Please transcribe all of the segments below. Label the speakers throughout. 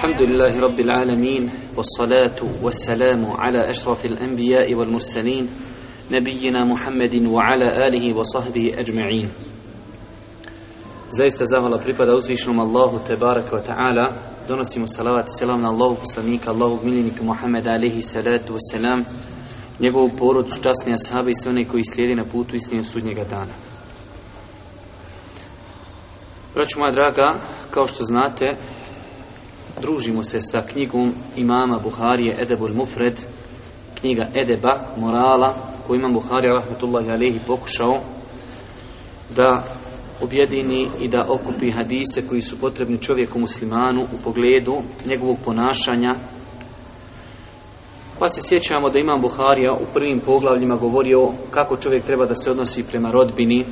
Speaker 1: الحمد لله رب العالمين والصلاة والسلام على أشرف الأنبياء والمرسلين نبينا محمد وعلى آله وصحبه أجمعين Zaista zahvala pripada uzvišnom Allahu Tebaraka ve ta'ala Donosimo salavat i selam na Allahu poslanika Allahu miljenika Muhammeda alihi salatu wasalam Njegovu porodcu, časni ashabi i sve one koji slijedi na putu istine sudnjega dana Braću moja draga, kao što znate družimo se sa knjigom imama Buharije Edebul Mufred, knjiga Edeba, morala, koju imam Buharija Rahmetullahi Alehi pokušao da objedini i da okupi hadise koji su potrebni čovjeku muslimanu u pogledu njegovog ponašanja. Pa se sjećamo da imam Buharija u prvim poglavljima govorio kako čovjek treba da se odnosi prema rodbini,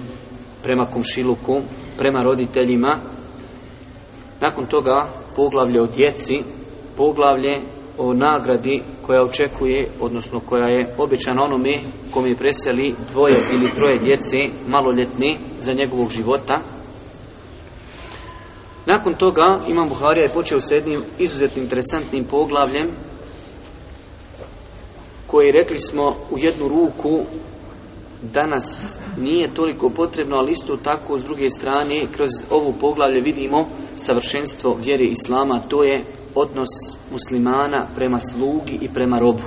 Speaker 1: prema komšiluku, prema roditeljima nakon toga poglavlje o djeci, poglavlje o nagradi koja očekuje, odnosno koja je običana onome kom je preseli dvoje ili troje djeci maloljetni za njegovog života. Nakon toga Imam Buharija je počeo s jednim izuzetno interesantnim poglavljem koji rekli smo u jednu ruku danas nije toliko potrebno, ali isto tako s druge strane kroz ovu poglavlje vidimo savršenstvo vjere Islama, to je odnos muslimana prema slugi i prema robu.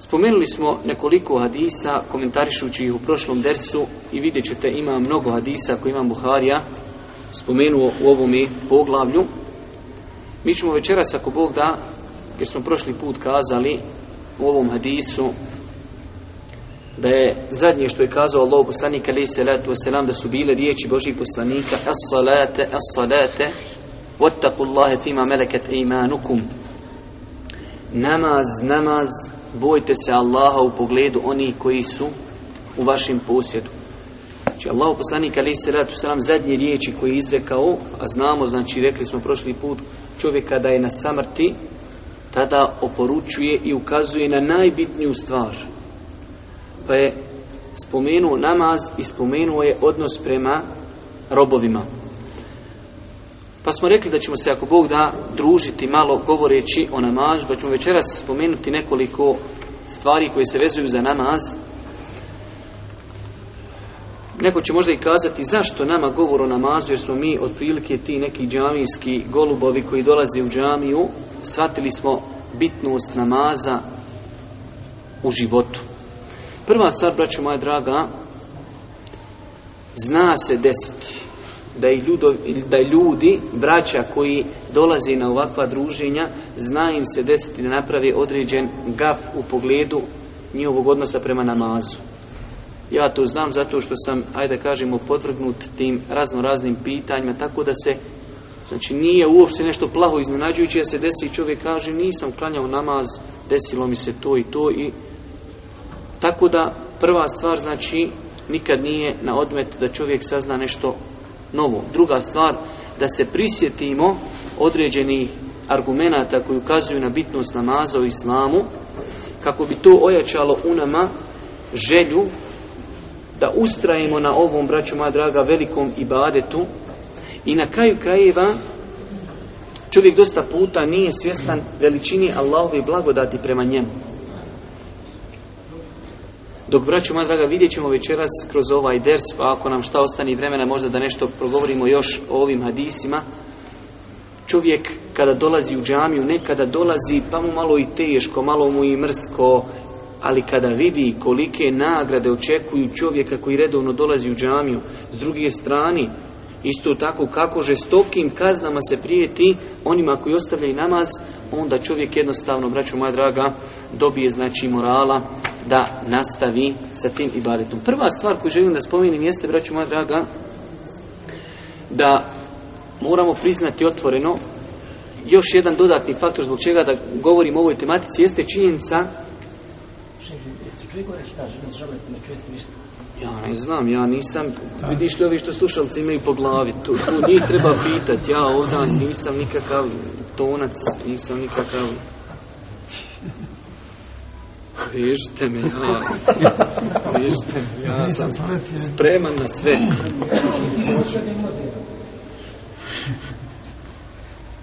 Speaker 1: Spomenuli smo nekoliko hadisa komentarišući ih u prošlom dersu i vidjet ćete ima mnogo hadisa koji imam Buharija spomenuo u ovome poglavlju. Mi ćemo večeras ako Bog da, jer smo prošli put kazali u ovom hadisu da je zadnje što je kazao Allah poslanik alaihi salatu wasalam da su bile riječi Božih poslanika as salate, as salate ima fima meleket imanukum Namaz, namaz Bojte se Allaha u pogledu onih koji su u vašem posjedu Znači Allah poslanik alaihi salatu wasalam zadnje riječi koje je izrekao A znamo, znači rekli smo prošli put čovjeka da je na samrti Tada oporučuje i ukazuje na najbitniju stvar pa je spomenuo namaz i spomenuo je odnos prema robovima. Pa smo rekli da ćemo se, ako Bog da, družiti malo govoreći o namazu, pa ćemo večeras spomenuti nekoliko stvari koje se vezuju za namaz. Neko će možda i kazati zašto nama govor o namazu, jer smo mi otprilike ti neki džamijski golubovi koji dolaze u džamiju, shvatili smo bitnost namaza u životu. Prva stvar, braćo moja draga, zna se desiti da i, da ljudi, braća koji dolazi na ovakva druženja, zna im se desiti da napravi određen gaf u pogledu njihovog odnosa prema namazu. Ja to znam zato što sam, ajde kažemo, potvrgnut tim raznoraznim pitanjima, tako da se, znači nije uopšte nešto plaho iznenađujuće, da se desi čovjek kaže nisam klanjao namaz, desilo mi se to i to i tako da prva stvar znači nikad nije na odmet da čovjek sazna nešto novo. Druga stvar da se prisjetimo određenih argumenata koji ukazuju na bitnost namaza u islamu kako bi to ojačalo u nama želju da ustrajemo na ovom, braću moja draga, velikom ibadetu i na kraju krajeva čovjek dosta puta nije svjestan veličini Allahove blagodati prema njemu. Dok vraću, moja draga vidjet ćemo večeras kroz ovaj ders, pa ako nam šta ostani vremena možda da nešto progovorimo još o ovim hadisima. Čovjek kada dolazi u džamiju, nekada dolazi pa mu malo i teško, malo mu i mrsko, ali kada vidi kolike nagrade očekuju čovjeka koji redovno dolazi u džamiju, s druge strane, isto tako kako žestokim kaznama se prijeti onima koji ostavljaju namaz, onda čovjek jednostavno, braću moja draga, dobije znači morala da nastavi sa tim ibadetom. Prva stvar koju želim da spomenem jeste, braću moja draga, da moramo priznati otvoreno još jedan dodatni faktor zbog čega da govorim o ovoj tematici jeste činjenica
Speaker 2: ja ne znam, ja nisam, vidiš li ovi što slušalci imaju po glavi, tu, tu njih treba pitati, ja ovdje nisam nikakav tonac, nisam nikakav Vežite me ja. Sam spreman na sve.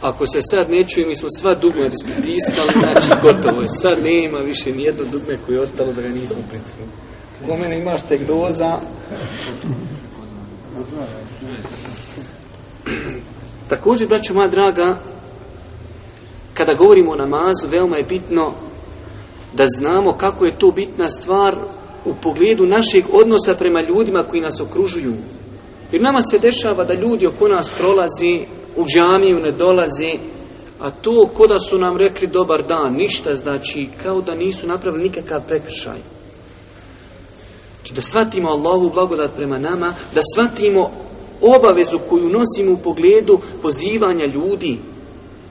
Speaker 2: Ako se sad ne čuje, mi smo sva dugmeta istiskali, znači gotovo je. Sad nema više nijedno dugme koje je ostalo da ga nismo predstavili. Ko mene imaš tek doza?
Speaker 1: Također, braću moja draga, kada govorimo o namazu, veoma je bitno da znamo kako je to bitna stvar u pogledu našeg odnosa prema ljudima koji nas okružuju. Jer nama se dešava da ljudi oko nas prolazi, u džamiju ne dolazi, a to ko da su nam rekli dobar dan, ništa znači, kao da nisu napravili nikakav prekršaj. Znači da shvatimo Allahu blagodat prema nama, da shvatimo obavezu koju nosimo u pogledu pozivanja ljudi.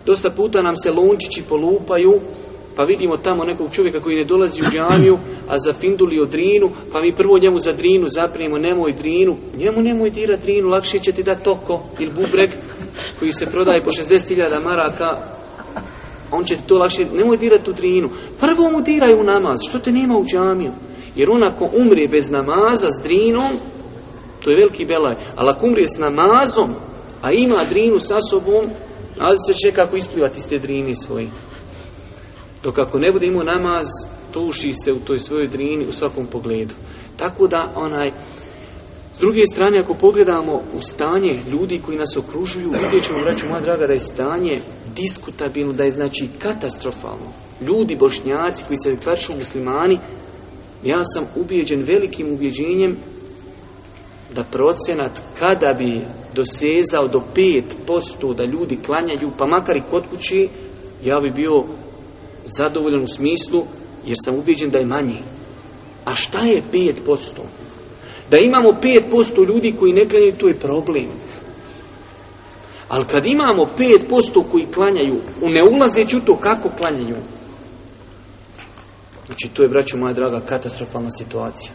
Speaker 1: Dosta puta nam se lončići polupaju, pa vidimo tamo nekog čovjeka koji ne dolazi u džamiju, a za Finduli o drinu, pa mi prvo njemu za drinu zaprijemo nemoj drinu, njemu nemoj dira drinu, lakše će ti da toko ili bubreg koji se prodaje po 60.000 maraka, on će to lakše, nemoj dirati tu drinu. Prvo mu diraju namaz, što te nema u džamiju? Jer on ako umrije bez namaza s drinom, to je veliki belaj. Ali ako umrije s namazom, a ima drinu sa sobom, ali se čeka kako isplivati iz te drine dok ako ne bude imao namaz, tuši se u toj svojoj drini u svakom pogledu. Tako da, onaj, s druge strane, ako pogledamo u stanje ljudi koji nas okružuju, vidjet ćemo, vraću moja draga, da je stanje diskutabilno, da je znači katastrofalno. Ljudi, bošnjaci koji se deklarišu muslimani, ja sam ubijeđen velikim ubjeđenjem da procenat kada bi dosezao do 5% da ljudi klanjaju, pa makar i kod kući, ja bi bio zadovoljan u smislu jer sam uviđen da je manji. A šta je 5%? Da imamo 5% ljudi koji ne klanjaju, to je problem. Ali kad imamo 5% koji klanjaju, u ne ulazeći u to kako klanjaju, znači to je, braćo moja draga, katastrofalna situacija.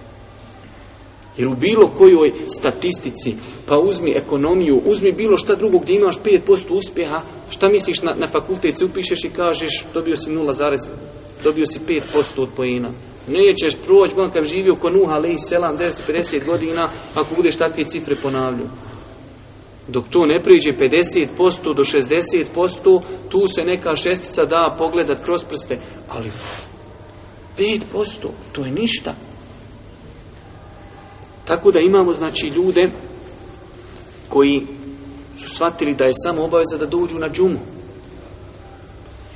Speaker 1: Jer u bilo kojoj statistici, pa uzmi ekonomiju, uzmi bilo šta drugo gdje imaš 5% uspjeha, šta misliš na, na fakultet se upišeš i kažeš dobio si 0, dobio si 5% od pojena. Nećeš proći, on kad živio ko Nuh, ali i godina, ako budeš takve cifre ponavljao. Dok to ne priđe 50% do 60%, tu se neka šestica da pogledat kroz prste, ali 5%, to je ništa. Tako da imamo znači ljude koji su shvatili da je samo obaveza da dođu na džumu.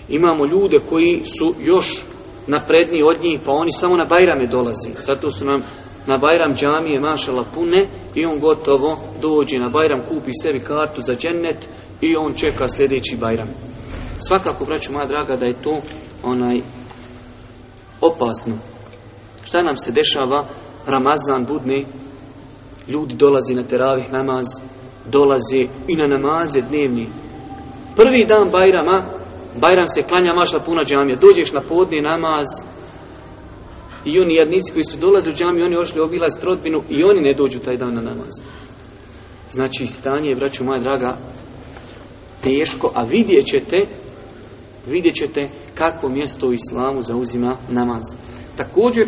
Speaker 1: Imamo ljude koji su još napredniji od njih, pa oni samo na Bajrame dolazi. Zato su nam na Bajram džamije mašala pune i on gotovo dođe na Bajram, kupi sebi kartu za džennet i on čeka sljedeći Bajram. Svakako, braću moja draga, da je to onaj opasno. Šta nam se dešava Ramazan budni, ljudi dolazi na teravih namaz, dolazi i na namaze dnevni. Prvi dan Bajrama, Bajram se klanja mašla puna džamija, dođeš na podni namaz, i oni jednici koji su dolazili u džamiju, oni ošli obilaz trotbinu i oni ne dođu taj dan na namaz. Znači, stanje je, braću moja draga, teško, a vidjet ćete, vidjet ćete kako mjesto u islamu zauzima namaz. Također,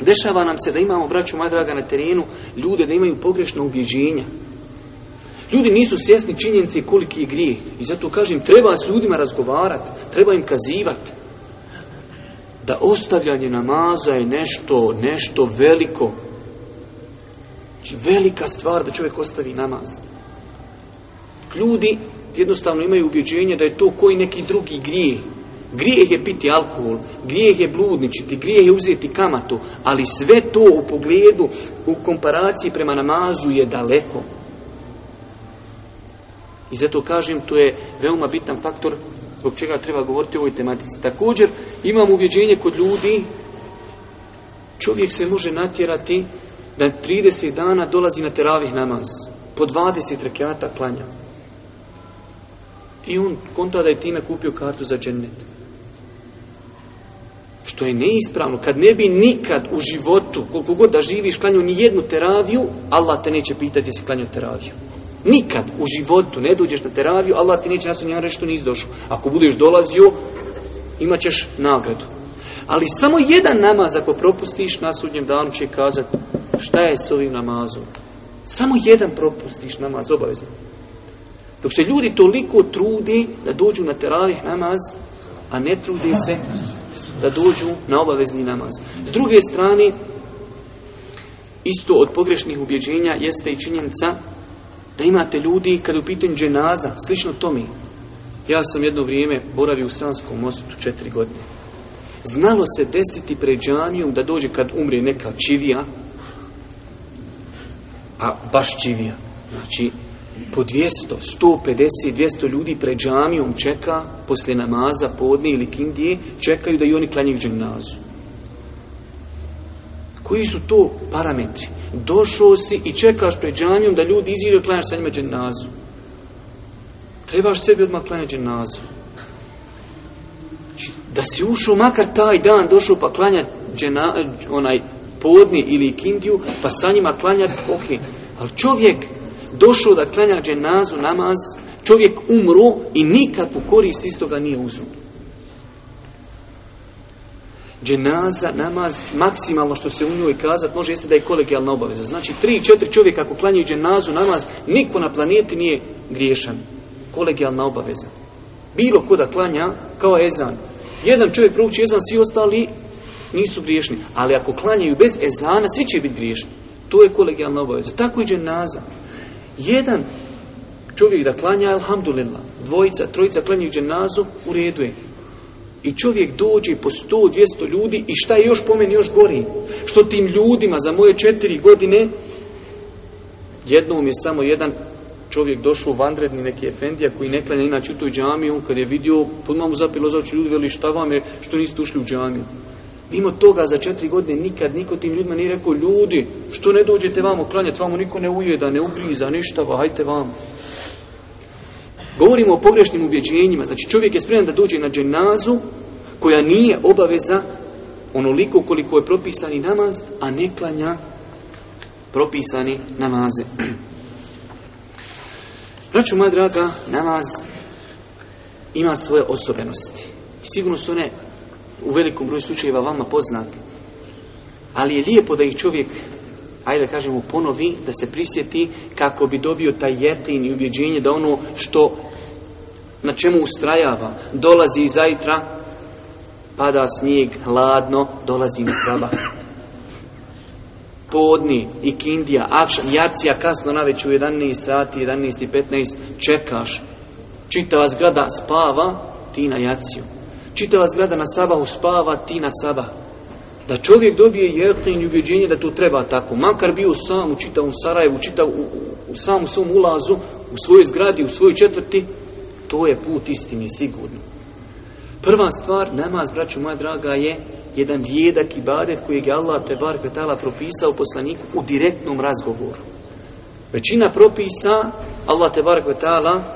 Speaker 1: Dešava nam se da imamo, braću moja draga, na terenu ljude da imaju pogrešno ubjeđenja. Ljudi nisu svjesni činjenici koliki je grijeh. I zato kažem, treba s ljudima razgovarati, treba im kazivati. Da ostavljanje namaza je nešto, nešto veliko. Znači, velika stvar da čovjek ostavi namaz. Ljudi jednostavno imaju ubjeđenje da je to koji neki drugi grijeh. Grijeh je piti alkohol, grijeh je bludničiti, grijeh je uzeti kamatu, ali sve to u pogledu, u komparaciji prema namazu je daleko. I zato kažem, to je veoma bitan faktor zbog čega treba govoriti o ovoj tematici. Također, imam uvjeđenje kod ljudi, čovjek se može natjerati da 30 dana dolazi na teravih namaz, po 20 rekiata klanja. I on konta da je time kupio kartu za džennet. Što je neispravno. Kad ne bi nikad u životu, koliko god da živiš, klanju ni jednu teraviju, Allah te neće pitati jesi klanju teraviju. Nikad u životu ne dođeš na teraviju, Allah ti neće nasunjati reći što nisi došao. Ako budeš dolazio, imat ćeš nagradu. Ali samo jedan namaz ako propustiš, na sudnjem danu će kazati šta je s ovim namazom. Samo jedan propustiš namaz, obavezno. Dok se ljudi toliko trudi da dođu na teravih namaz, a ne trudi se da dođu na obavezni namaz. S druge strane, isto od pogrešnih ubjeđenja jeste i činjenica da imate ljudi, kad u pitanju dženaza, slično mi Ja sam jedno vrijeme boravio u Sanskom mostu četiri godine. Znalo se desiti pred džanijom da dođe kad umri neka čivija, a pa baš čivija, znači po 200, 150, 200 ljudi pred džamijom čeka poslije namaza, podne ili kindije, čekaju da i oni klanjaju džemnazu Koji su to parametri? Došao si i čekaš pred džamijom da ljudi izvijaju i klanjaš sa njima džemnazu Trebaš sebi odmah klanjati džemnazu znači, Da si ušao makar taj dan, došao pa klanja džena, onaj podni ili kindiju, pa sa njima klanjati, ok. Ali čovjek došao da klanja dženazu namaz, čovjek umro i nikakvu korist iz toga nije uzun. Dženaza, namaz, maksimalno što se u njoj kazat može jeste da je kolegijalna obaveza. Znači, tri, četiri čovjeka ako klanjaju dženazu, namaz, niko na planeti nije griješan. Kolegijalna obaveza. Bilo ko da klanja, kao ezan. Jedan čovjek prouči ezan, svi ostali nisu griješni. Ali ako klanjaju bez ezana, svi će biti griješni. To je kolegijalna obaveza. Tako i dženaza. Jedan čovjek da klanja, alhamdulillah, dvojica, trojica klanjih dženazu, u redu je. I čovjek dođe po sto, 200 ljudi i šta je još po meni još gori? Što tim ljudima za moje četiri godine jednom je samo jedan čovjek došao vanredni neki efendija koji ne klanja inače u toj džamiju, kad je vidio, pod mamu zapilo za ljudi, veli šta vam je, što niste ušli u džamiju. Mimo toga za četiri godine nikad niko tim ljudima nije rekao ljudi, što ne dođete vamo klanjati, vamo niko ne ujeda, ne ugriza, ništa, hajte vamo. Govorimo o pogrešnim ubjeđenjima, znači čovjek je spreman da dođe na dženazu koja nije obaveza onoliko koliko je propisani namaz, a ne klanja propisani namaze. Braću moja draga, namaz ima svoje osobenosti. sigurno su ne, u velikom broju slučajeva vama poznati. Ali je lijepo da ih čovjek, ajde da kažemo, ponovi, da se prisjeti kako bi dobio taj jetin i ubjeđenje da ono što na čemu ustrajava, dolazi zajtra, pada snijeg, hladno, dolazi na saba Podni, i akšan, jacija, kasno naveć u 11 sati, 11 i 15, čekaš. Čitava zgrada spava, ti na jaciju. Čitava zgrada na saba uspava, ti na saba. Da čovjek dobije jeklin i ubjeđenje da to treba tako. Makar bio sam u čitavom Sarajevu, čitav u, u, samom svom ulazu, u svojoj zgradi, u svojoj četvrti, to je put istini sigurno. Prva stvar, namaz, braću moja draga, je jedan vijedak i badet kojeg je Allah te bar propisao poslaniku u direktnom razgovoru. Većina propisa Allah te bar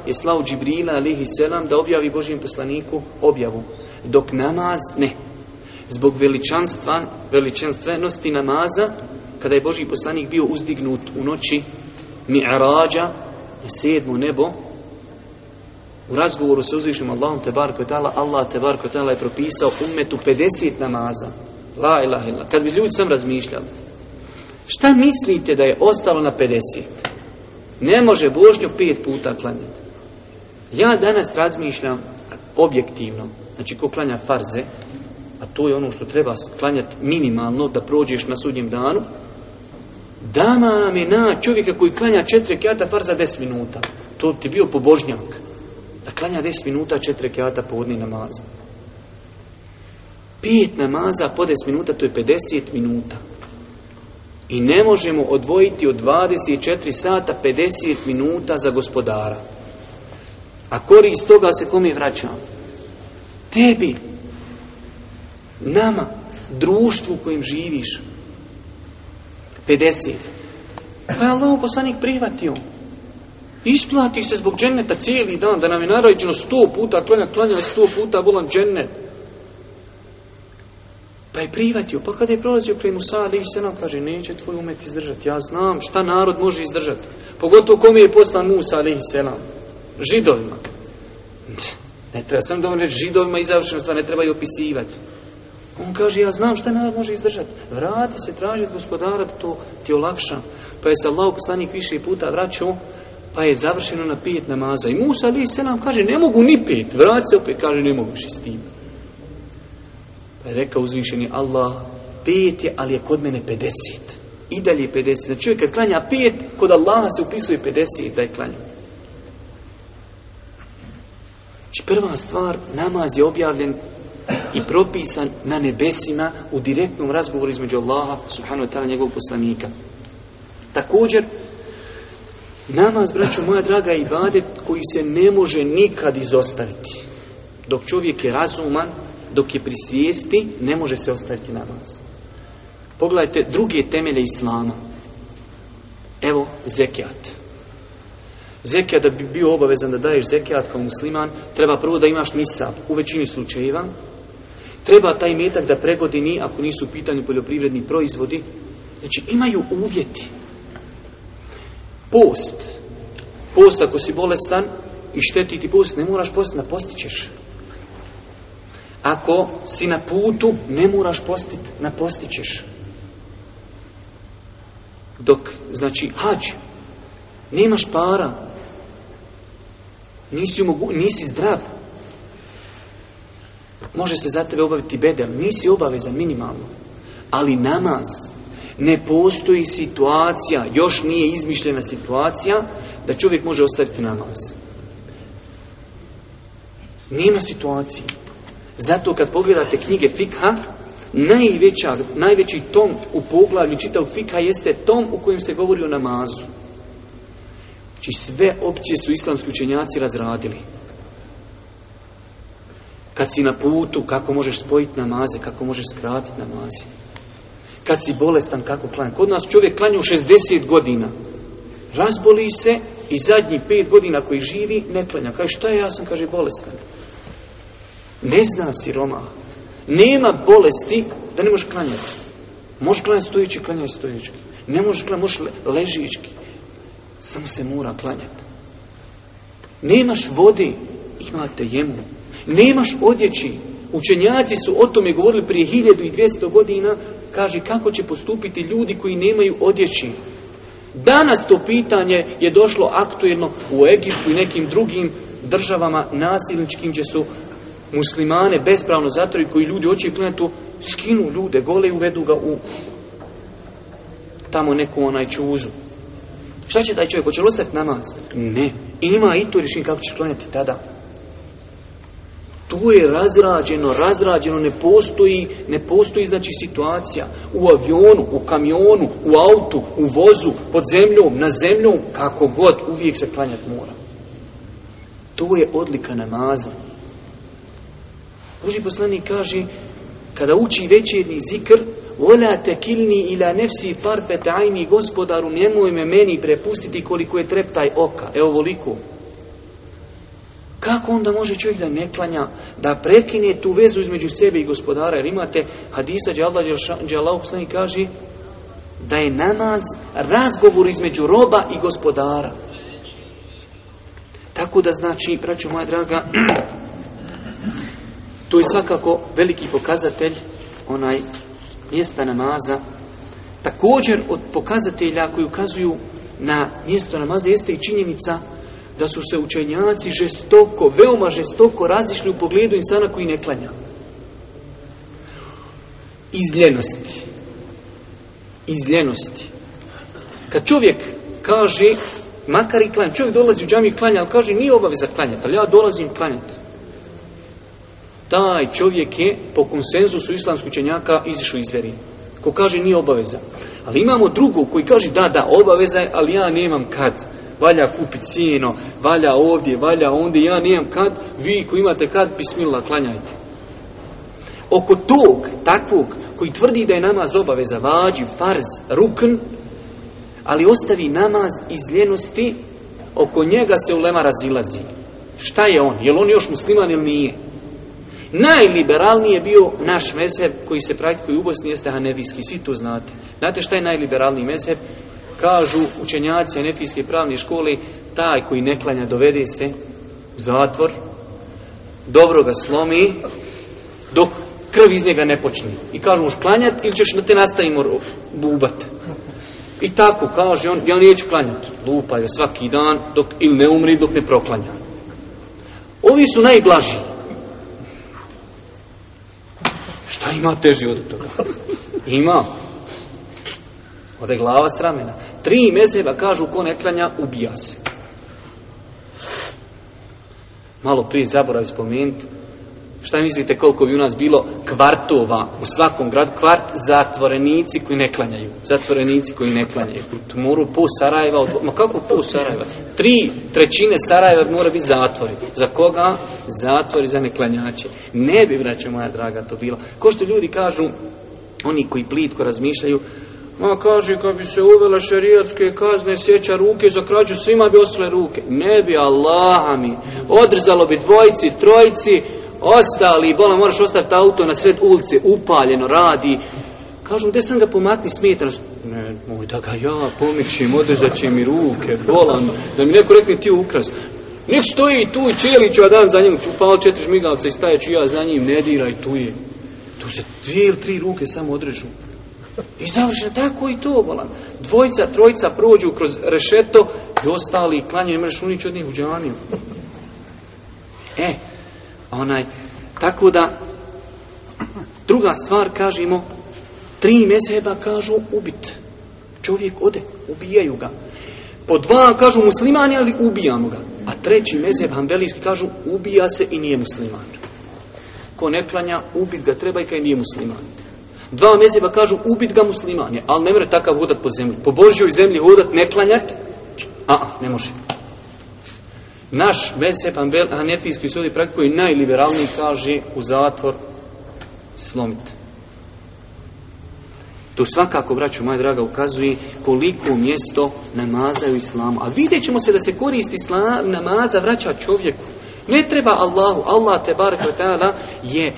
Speaker 1: je slao Džibrila alihi selam da objavi Božijem poslaniku objavu. Dok namaz ne. Zbog veličanstva, veličanstvenosti namaza, kada je Boži poslanik bio uzdignut u noći u sedmu nebo, u razgovoru sa uzvišnjom Allahom Tebar kvitala, Allah Tebar kvitala je propisao umetu 50 namaza. La ilaha illa. Kad bi ljudi sam razmišljali, šta mislite da je ostalo na 50? Ne može Božnju pet puta klanjati. Ja danas razmišljam objektivno. Znači, ko klanja farze, a to je ono što treba klanjati minimalno da prođeš na sudnjem danu, dama nam je na čovjeka koji klanja četiri kjata farza deset minuta. To ti bio pobožnjak. Da klanja deset minuta četiri kjata podni namaza. Pijet namaza po deset minuta, to je 50 minuta. I ne možemo odvojiti od 24 sata 50 minuta za gospodara. A korist toga se kome vraćamo? tebi, nama, društvu u kojem živiš. 50. Pa je Allah poslanik prihvatio. Isplati se zbog dženneta cijeli dan, da nam je narođeno sto puta, klanja, klanja sto puta, bolan džennet. Pa je prihvatio, pa kada je prolazio kraj Musa, ali se nam kaže, neće tvoj umet izdržati, ja znam šta narod može izdržati. Pogotovo kom je poslan Musa, ali selam, židovima. Ne treba sam dovoljno reći židovima i završeno ne trebaju opisivati. On kaže, ja znam šta narod može izdržati. Vrati se, traži od gospodara da to ti olakša. Pa je se Allah poslanik više puta vraćao, pa je završeno na pet namaza. I Musa ali se nam kaže, ne mogu ni pet. Vrati se opet, kaže, ne mogu više s tim. Pa je rekao uzvišeni Allah, pet je, ali je kod mene 50. I dalje je 50. Znači čovjek kad klanja pet, kod Allaha se upisuje 50 da je klanjao. Znači prva stvar, namaz je objavljen i propisan na nebesima u direktnom razgovoru između Allaha subhanahu wa ta'ala njegovog poslanika. Također, namaz, braću moja draga, i bade, koji se ne može nikad izostaviti. Dok čovjek je razuman, dok je pri ne može se ostaviti namaz. Pogledajte druge temelje Islama. Evo, zekijat. Zekija da bi bio obavezan da daješ zekijat kao musliman, treba prvo da imaš nisab u većini slučajeva. Treba taj metak da pregodini ako nisu u pitanju poljoprivredni proizvodi. Znači imaju uvjeti. Post. Post ako si bolestan i šteti ti post, ne moraš post, napostićeš. Ako si na putu, ne moraš postit, napostićeš. Dok, znači, hađ, nemaš para, Nisi, nisi zdrav. Može se za tebe obaviti bedel, nisi obaveza minimalno. Ali namaz, ne postoji situacija, još nije izmišljena situacija, da čovjek može ostaviti namaz. Nema situacije. Zato kad pogledate knjige Fikha, najveća, najveći tom u poglavlju čitav Fikha jeste tom u kojem se govori o namazu. Znači sve opcije su islamski učenjaci razradili. Kad si na putu, kako možeš spojiti namaze, kako možeš skratiti namaze. Kad si bolestan, kako klanjati. Kod nas čovjek klanja u 60 godina. Razboli se i zadnji pet godina koji živi ne klanja. Kaže, šta je, ja sam, kaže, bolestan. Ne zna Roma, Nema bolesti da ne možeš klanjati. Možeš klanjati stojići, klanjati stojički. Ne možeš klanjati, možeš ležički. Samo se mora klanjati. Nemaš vodi, imate jemu. Nemaš odjeći. Učenjaci su o tome govorili prije 1200 godina, kaže kako će postupiti ljudi koji nemaju odjeći. Danas to pitanje je došlo aktuelno u Egiptu i nekim drugim državama nasilničkim gdje su muslimane bespravno zatvorili koji ljudi oči planetu skinu ljude gole i uvedu ga u tamo neku onaj čuzu. Šta će taj čovjek? Hoće li ostaviti namaz? Ne. Ima i to rješenje kako će klanjati tada. Tu je razrađeno, razrađeno, ne postoji, ne postoji znači situacija u avionu, u kamionu, u autu, u vozu, pod zemljom, na zemlju, kako god, uvijek se klanjati mora. To je odlika namaza. Boži poslanik kaže, kada uči večernji zikr, te kilni ila nefsi tarfet ajni gospodaru, nemoj me meni prepustiti koliko je treptaj oka. Evo voliko. Kako onda može čovjek da ne klanja, da prekine tu vezu između sebe i gospodara? Jer imate hadisa Đallahu Hussani kaže da je namaz razgovor između roba i gospodara. Tako da znači, praću, moja draga, to je svakako veliki pokazatelj onaj mjesta namaza, također od pokazatelja koji ukazuju na mjesto namaza jeste i činjenica da su se učenjaci žestoko, veoma žestoko razišli u pogledu insana koji ne klanja. Izljenosti. Izljenosti. Kad čovjek kaže, makar i klanja, čovjek dolazi u džamiju klanja, ali kaže nije obaveza klanjati, ali ja dolazim klanjati taj čovjek je po konsenzusu islamskih učenjaka izišao iz vjeri. Ko kaže nije obaveza. Ali imamo drugu koji kaže da, da, obaveza je, ali ja nemam kad. Valja kupiti sino, valja ovdje, valja ondje, ja nemam kad. Vi koji imate kad, bismila, klanjajte. Oko tog, takvog, koji tvrdi da je namaz obaveza, vađi, farz, rukn, ali ostavi namaz iz ljenosti, oko njega se ulema razilazi. Šta je on? Je on još musliman ili nije? Najliberalniji je bio naš mezheb koji se praktikuje u Bosni jeste Hanefijski, svi to znate. Znate šta je najliberalniji mezheb? Kažu učenjaci Hanefijske pravne škole, taj koji ne klanja dovede se u zatvor, dobro ga slomi, dok krv iz njega ne počne. I kažu možeš klanjati ili ćeš na te nastavimo bubat. I tako kaže on, ja neću klanjati. Lupa je svaki dan dok, ili ne umri dok ne proklanja. Ovi su najblaži. Šta ima teži od toga? Ima. Ode glava sramena. ramena. Tri mezeva kažu ko ne klanja, ubija se. Malo prije zaboravi spomenuti Šta mislite koliko bi u nas bilo kvartova u svakom gradu? Kvart zatvorenici koji ne klanjaju. Zatvorenici koji ne klanjaju. moru po Sarajeva, ma kako po Sarajeva? Tri trećine Sarajeva mora biti zatvori. Za koga? Zatvori za neklanjače. Ne bi, braće moja draga, to bilo. Ko što ljudi kažu, oni koji plitko razmišljaju, Ma kaže, kad bi se uvele šerijatske kazne, sjeća ruke za krađu, svima bi ostale ruke. Ne bi, Allah mi. Odrzalo bi dvojci, trojci, ostali, bolan, moraš ostaviti auto na sred ulice, upaljeno, radi. Kažu, gdje sam ga pomakni smetan? Ne, moj, da ga ja pomičim, odrezat će mi ruke, bolan, da mi neko rekne ti ukras. Nek stoji tu i čeliću, a dan za njim, upali četiri žmigavca i stajeću ja za njim, ne diraj, tu je. Tu se dvije ili tri ruke samo odrežu. I završeno tako i to, bolan. Dvojca, trojca prođu kroz rešeto i ostali klanjaju mrešunić od njih u džaniju. E, onaj, tako da, druga stvar, kažemo, tri mezheba kažu ubit. Čovjek ode, ubijaju ga. Po dva kažu muslimani, ali ubijamo ga. A treći mezheb, hambelijski, kažu ubija se i nije musliman. Ko ne klanja, ubit ga treba i kaj nije musliman. Dva mezheba kažu ubit ga musliman ali ne mora takav hodat po zemlji. Po Božjoj zemlji hodat ne klanjat, a ne može. Naš Mesep Hanefijski sudi koji najliberalniji kaže u zatvor slomit. To svakako, braću moja draga, ukazuje koliko mjesto namazaju islamu. A vidjet ćemo se da se koristi islam, namaza vraća čovjeku. Ne treba Allahu, Allah te bar je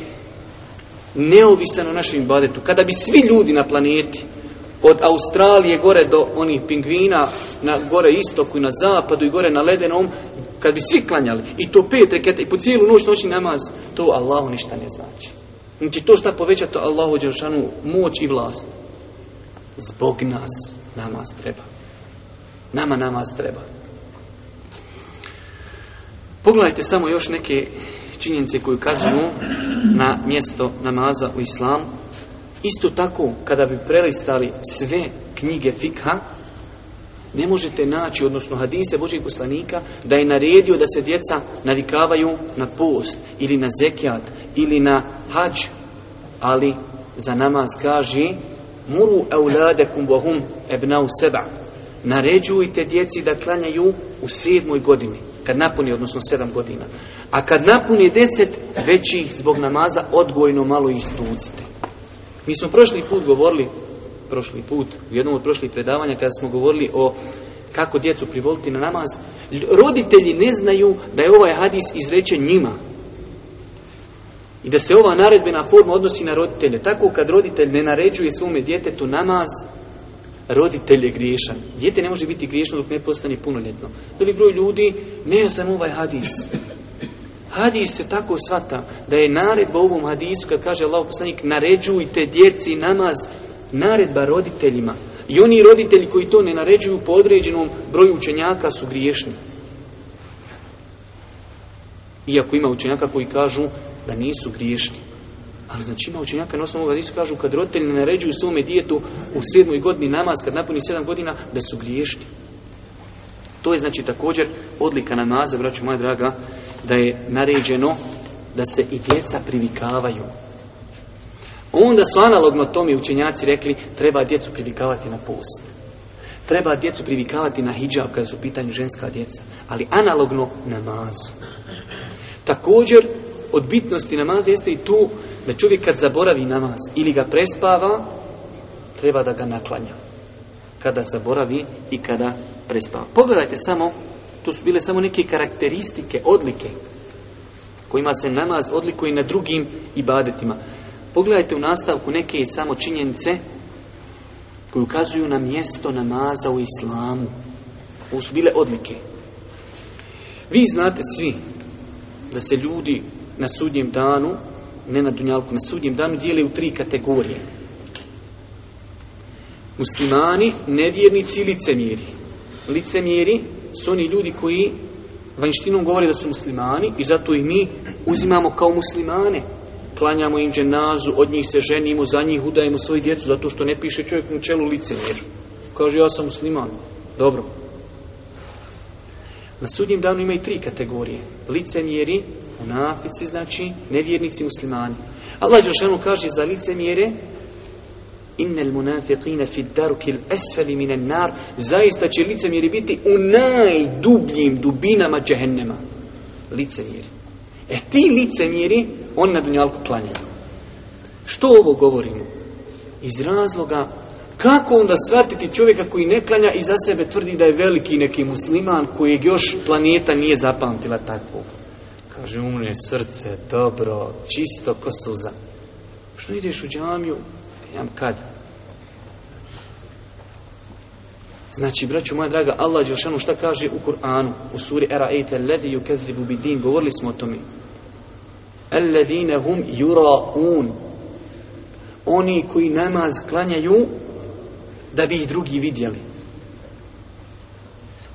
Speaker 1: neovisan o našem ibadetu. Kada bi svi ljudi na planeti, od Australije gore do onih pingvina, na gore istoku i na zapadu i gore na ledenom, kad bi svi klanjali, i to pet reketa, i po cijelu noć noćni namaz, to Allahu ništa ne znači. Znači to šta poveća to Allahu Đeršanu moć i vlast. Zbog nas namaz treba. Nama namaz treba. Pogledajte samo još neke činjenice koje kazuju na mjesto namaza u islamu. Isto tako, kada bi prelistali sve knjige fikha, ne možete naći, odnosno hadise Božih poslanika, da je naredio da se djeca navikavaju na post, ili na zekijat, ili na hađ. Ali za namaz kaže Muru euladekum kumbohum ebnau seba. Naređujte djeci da klanjaju u sedmoj godini. Kad napuni, odnosno sedam godina. A kad napuni deset, već ih zbog namaza odgojno malo istucite. Mi smo prošli put govorili prošli put, u jednom od prošlih predavanja kada smo govorili o kako djecu privoliti na namaz, roditelji ne znaju da je ovaj hadis izrečen njima. I da se ova naredbena forma odnosi na roditelje. Tako kad roditelj ne naređuje svome djetetu namaz, roditelj je griješan. Dijete ne može biti griješno dok ne postane punoljetno. bi broj ljudi ne sam ovaj hadis. Hadis se tako svata da je naredba ovom hadisu kad kaže Allah poslanik naređujte djeci namaz naredba roditeljima. I oni roditelji koji to ne naređuju po određenom broju učenjaka su griješni. Iako ima učenjaka koji kažu da nisu griješni. Ali znači ima učenjaka na osnovu ovoga kažu kad roditelji ne naređuju svome dijetu u sedmoj godini namaz, kad napuni sedam godina, da su griješni. To je znači također odlika namaza, braću moja draga, da je naređeno da se i djeca privikavaju. Onda su analogno tome učenjaci rekli treba djecu privikavati na post. Treba djecu privikavati na hijab kada su u pitanju ženska djeca. Ali analogno namazu. Također, od bitnosti namaza jeste i tu da čovjek kad zaboravi namaz ili ga prespava, treba da ga naklanja. Kada zaboravi i kada prespava. Pogledajte samo, tu su bile samo neke karakteristike, odlike, kojima se namaz odlikuje na drugim ibadetima. Pogledajte u nastavku neke samo činjenice koje ukazuju na mjesto namaza u islamu. Ovo su bile odlike. Vi znate svi da se ljudi na sudnjem danu, ne na dunjalku, na sudnjem danu dijele u tri kategorije. Muslimani, nevjernici i licemjeri. Licemjeri su oni ljudi koji vanjštinom govore da su muslimani i zato ih mi uzimamo kao muslimane klanjamo im dženazu, od njih se ženimo, za njih udajemo svoju djecu, zato što ne piše čovjek na čelu licenjer. Kaže, ja sam musliman. Dobro. Na sudnjem danu ima i tri kategorije. Licemjeri, munafici, znači nevjernici muslimani. Allah Đelšanu kaže za licemjere Innel munafiqina fi nar Zaista će licemjeri biti u najdubljim dubinama džehennema. Licemjeri. E ti licemjeri, oni na dunjalku klanjaju. Što ovo govorimo? Iz razloga kako onda shvatiti čovjeka koji ne klanja i za sebe tvrdi da je veliki neki musliman kojeg još planeta nije zapamtila takvog. Kaže, umre srce, dobro, čisto ko suza. Što ideš u džamiju? Jam kad. Znači, braću moja draga, Allah Đelšanu šta kaže u Kur'anu, u suri Era'ejte, ledi ju kezibu bidin, govorili smo o tome. ledine hum yura'un. Oni koji namaz klanjaju da bi ih drugi vidjeli.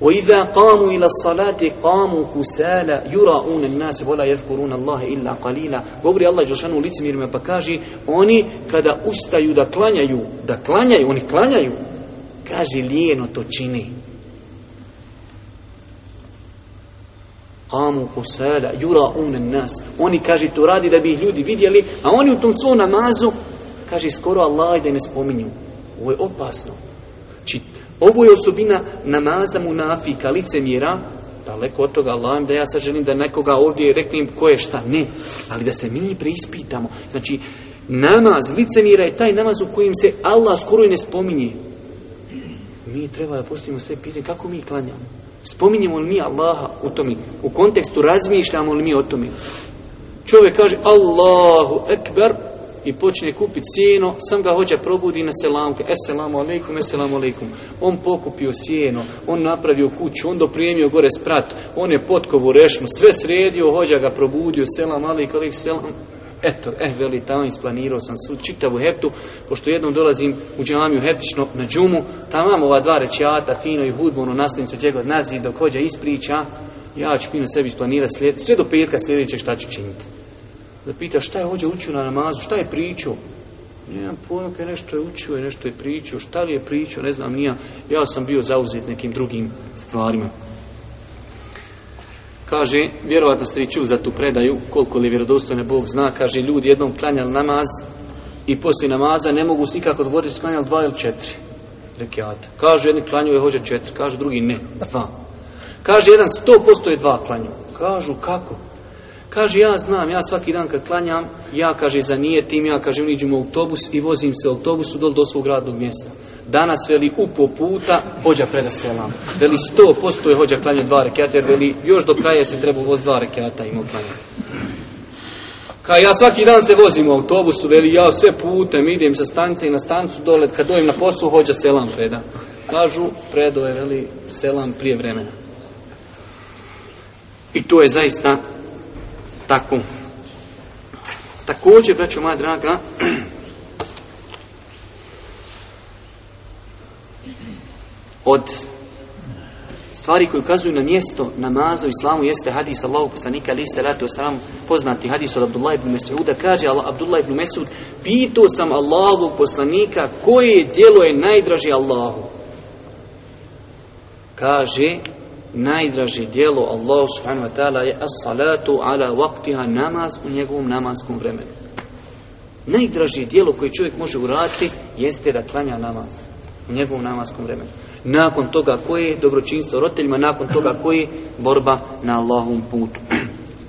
Speaker 1: qamu ila إِلَى qamu kusala, yura'un يُرَاءُونَ النَّاسِ وَلَا يَذْكُرُونَ Allah illa qalila. Govori Allah Đelšanu u licimirima pa kaže oni kada ustaju da klanjaju, da klanjaju, oni klanjaju, Kaže, lijeno to čini. Qamu kusala, jura unen nas. Oni, kaže, to radi da bi ih ljudi vidjeli, a oni u tom svom namazu, kaže, skoro Allah da ne spominju. Ovo je opasno. Čit, znači, ovo je osobina namaza munafika, licemjera, daleko od toga Allah da ja sad želim da nekoga ovdje reknem ko je šta, ne, ali da se mi preispitamo. Znači, namaz licemjera je taj namaz u kojem se Allah skoro i ne spominje mi treba da postavimo sve pitanje kako mi klanjamo. Spominjemo li mi Allaha u tome? U kontekstu razmišljamo li mi o tome? Čovjek kaže Allahu Ekber i počne kupiti sjeno, sam ga hođa probudi na selamke, eselamu alaikum, eselamu alaikum. On pokupio sjeno, on napravio kuću, on doprijemio gore sprat, on je potkovu rešmu, sve sredio, hođa ga probudio, selam alaikum, alaikum, selam. Eto, eh, veli, tamo isplanirao sam svu čitavu heptu, pošto jednom dolazim u džamiju heptično na džumu, tamo ova dva rećata, fino i hudbu, ono, nastavim se naziv nazi, dok hođa ispriča, ja ću fino sebi isplanirati slijed, sve do petka sljedećeg šta ću činiti. Da pita šta je hođa učio na namazu, šta je pričao? Nemam pojma kaj nešto je učio i nešto je pričao, šta li je pričao, ne znam, nija, ja sam bio zauzet nekim drugim stvarima. Kaže, vjerovatno ste i čuli za tu predaju, koliko li vjerodostojne Bog zna, kaže, ljudi jednom klanjali namaz i poslije namaza ne mogu se nikako odgovoriti klanjali dva ili četiri rekiata. Kaže, jedni klanju je četiri, kaže drugi ne, dva. Kaže, jedan sto posto je dva klanju. Kažu, kako? Kaže, ja znam, ja svaki dan kad klanjam, ja, kaže, tim, ja, kaže, uniđem u autobus i vozim se u autobusu dol do svog radnog mjesta danas veli upo puta hođa preda selam. Veli sto posto je hođa klanja dva rekata jer veli još do kraja se treba voz dva rekata ima klanja. Ka ja svaki dan se vozim u autobusu, veli ja sve putem idem sa stanice i na stancu dole, kad dojem na poslu hođa selam preda. Kažu predo je veli selam prije vremena. I to je zaista tako. Također, ću moja draga, od stvari koje ukazuju na mjesto namaza u islamu jeste hadis Allahu poslanika ali salatu wasalam poznati hadis od Abdullah ibn Mes'uda kaže Abdullah ibn Mes'ud pitao sam Allahu poslanika koje djelo je najdraže Allahu kaže najdraže djelo Allahu subhanahu wa ta'ala je as-salatu ala waktiha namaz u njegovom namaskom vremenu najdraže djelo koje čovjek može uraditi jeste da klanja namaz u njegovom namaskom vremenu nakon toga koje dobročinstvo roditeljima, nakon toga koje borba na Allahovom putu.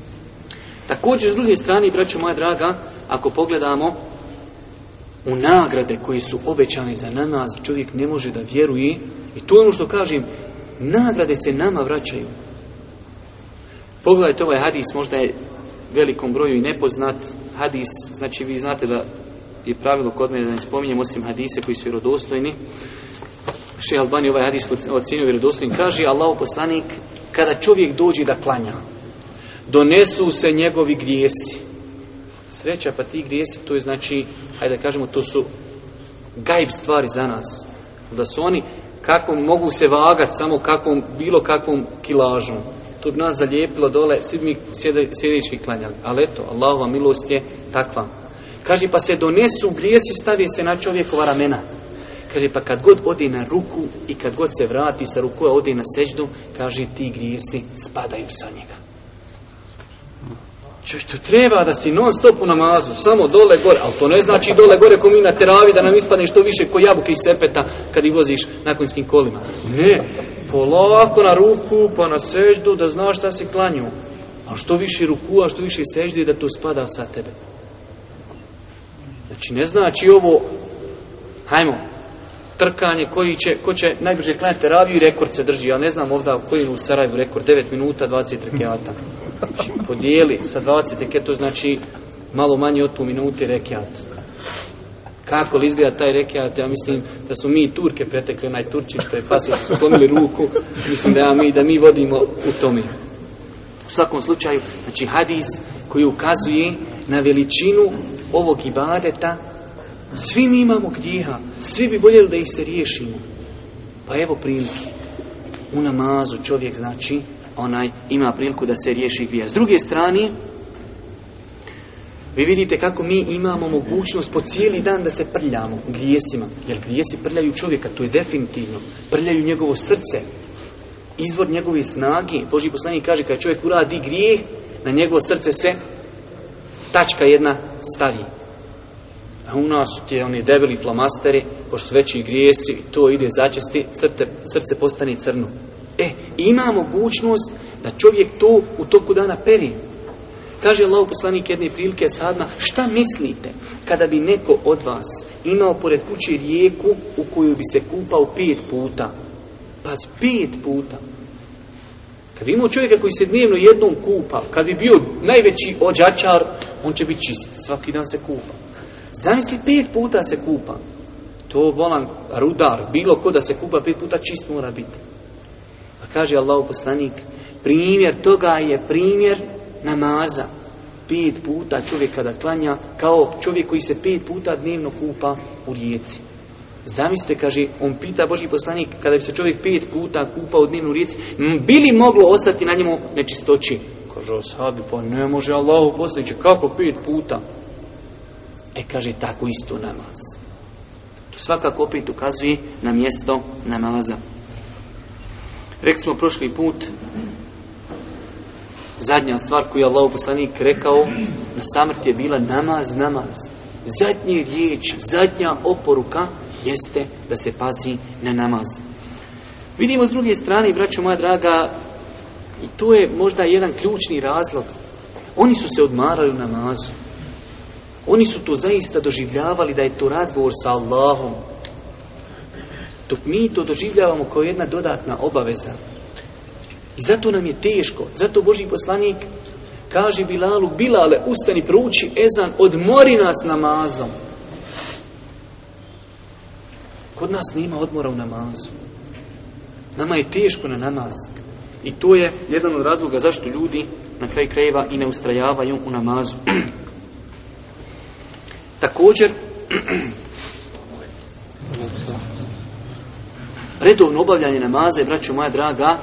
Speaker 1: Također, s druge strane, braćo moja draga, ako pogledamo u nagrade koje su obećane za namaz, čovjek ne može da vjeruje, i to je ono što kažem, nagrade se nama vraćaju. Pogledajte ovaj hadis, možda je velikom broju i nepoznat hadis, znači vi znate da je pravilo kod mene da ne spominjem osim hadise koji su vjerodostojni, Šeha Albani ovaj hadis ocjenio vjerodostojnim kaže Allah poslanik kada čovjek dođe da klanja donesu se njegovi grijesi sreća pa ti grijesi to je znači hajde da kažemo to su gajb stvari za nas da su oni kako mogu se vagat samo kakvom bilo kakvom kilažom to bi nas zalijepilo dole svi mi sjedeći klanjali ali eto Allahova milost je takva kaže pa se donesu grijesi stavi se na čovjekova ramena Kaže, pa kad god ode na ruku i kad god se vrati sa ruku, odi ode na seždu, kaže, ti grijesi spadaju sa njega. Čo što treba da si non stop u namazu, samo dole gore, ali to ne znači dole gore ko mi na teravi da nam ispadne što više ko jabuke i sepeta kad ih voziš na konjskim kolima. Ne, polako na ruku, pa na seždu, da znaš šta si klanju. A što više ruku, a što više seždi, da to spada sa tebe. Znači, ne znači ovo, hajmo, trkanje, koji će, ko će najbrže klanjati teraviju i rekord se drži. Ja ne znam ovdje koji u Sarajevu rekord, 9 minuta, 20 rekiata. Znači, podijeli sa 20 rekiata, to znači malo manje od po minuti rekiata. Kako li izgleda taj rekiat, ja mislim da smo mi Turke pretekli, onaj Turčić što je pasio, su slomili ruku, mislim da, mi, da mi vodimo u tome. U svakom slučaju, znači hadis koji ukazuje na veličinu ovog ibadeta svi mi imamo grijeha, svi bi voljeli da ih se riješimo. Pa evo prilike. U namazu čovjek znači onaj ima priliku da se riješi grijeha S druge strane, vi vidite kako mi imamo mogućnost po cijeli dan da se prljamo grijesima. Jer grijesi prljaju čovjeka, to je definitivno. Prljaju njegovo srce, izvor njegove snage. Boži Poslanji kaže kada čovjek uradi grijeh, na njegovo srce se tačka jedna stavi. A u nas ti oni debeli flamasteri, pošto su veći grijesi, to ide začesti, srce, srce postane crno. E, ima mogućnost da čovjek to u toku dana peri. Kaže Allah poslanik jedne prilike sadma, šta mislite kada bi neko od vas imao pored kući rijeku u koju bi se kupao pet puta? Pa pet puta. Kad bi imao čovjeka koji se dnevno jednom kupa, kad bi bio najveći ođačar, on će biti čist, svaki dan se kupa. Zamisli pet puta se kupa. To volan rudar, bilo ko da se kupa pet puta čist mora biti. A kaže Allah poslanik, primjer toga je primjer namaza. Pet puta čovjek kada klanja, kao čovjek koji se pet puta dnevno kupa u rijeci. Zamislite, kaže, on pita Boži poslanik, kada bi se čovjek pet puta kupao u dnevnu rijeci, bi li moglo ostati na njemu nečistoći? Kaže, sad pa ne može Allah poslanik, kako pet puta? E kaže tako isto namaz. To svakako opet ukazuje na mjesto namaza. Rekli smo prošli put zadnja stvar koju je Allah rekao na samrt je bila namaz, namaz. Zadnji riječ, zadnja oporuka jeste da se pazi na namaz. Vidimo s druge strane, braćo moja draga, i to je možda jedan ključni razlog. Oni su se odmarali u namazu. Oni su to zaista doživljavali da je to razgovor sa Allahom. Dok mi to doživljavamo kao jedna dodatna obaveza. I zato nam je teško. Zato Boži poslanik kaže Bilalu, Bilale, ustani, prouči ezan, odmori nas namazom. Kod nas nema odmora u namazu. Nama je teško na namaz. I to je jedan od razloga zašto ljudi na kraj krajeva i ne ustrajavaju u namazu. Također, redovno obavljanje namaza je, braću moja draga,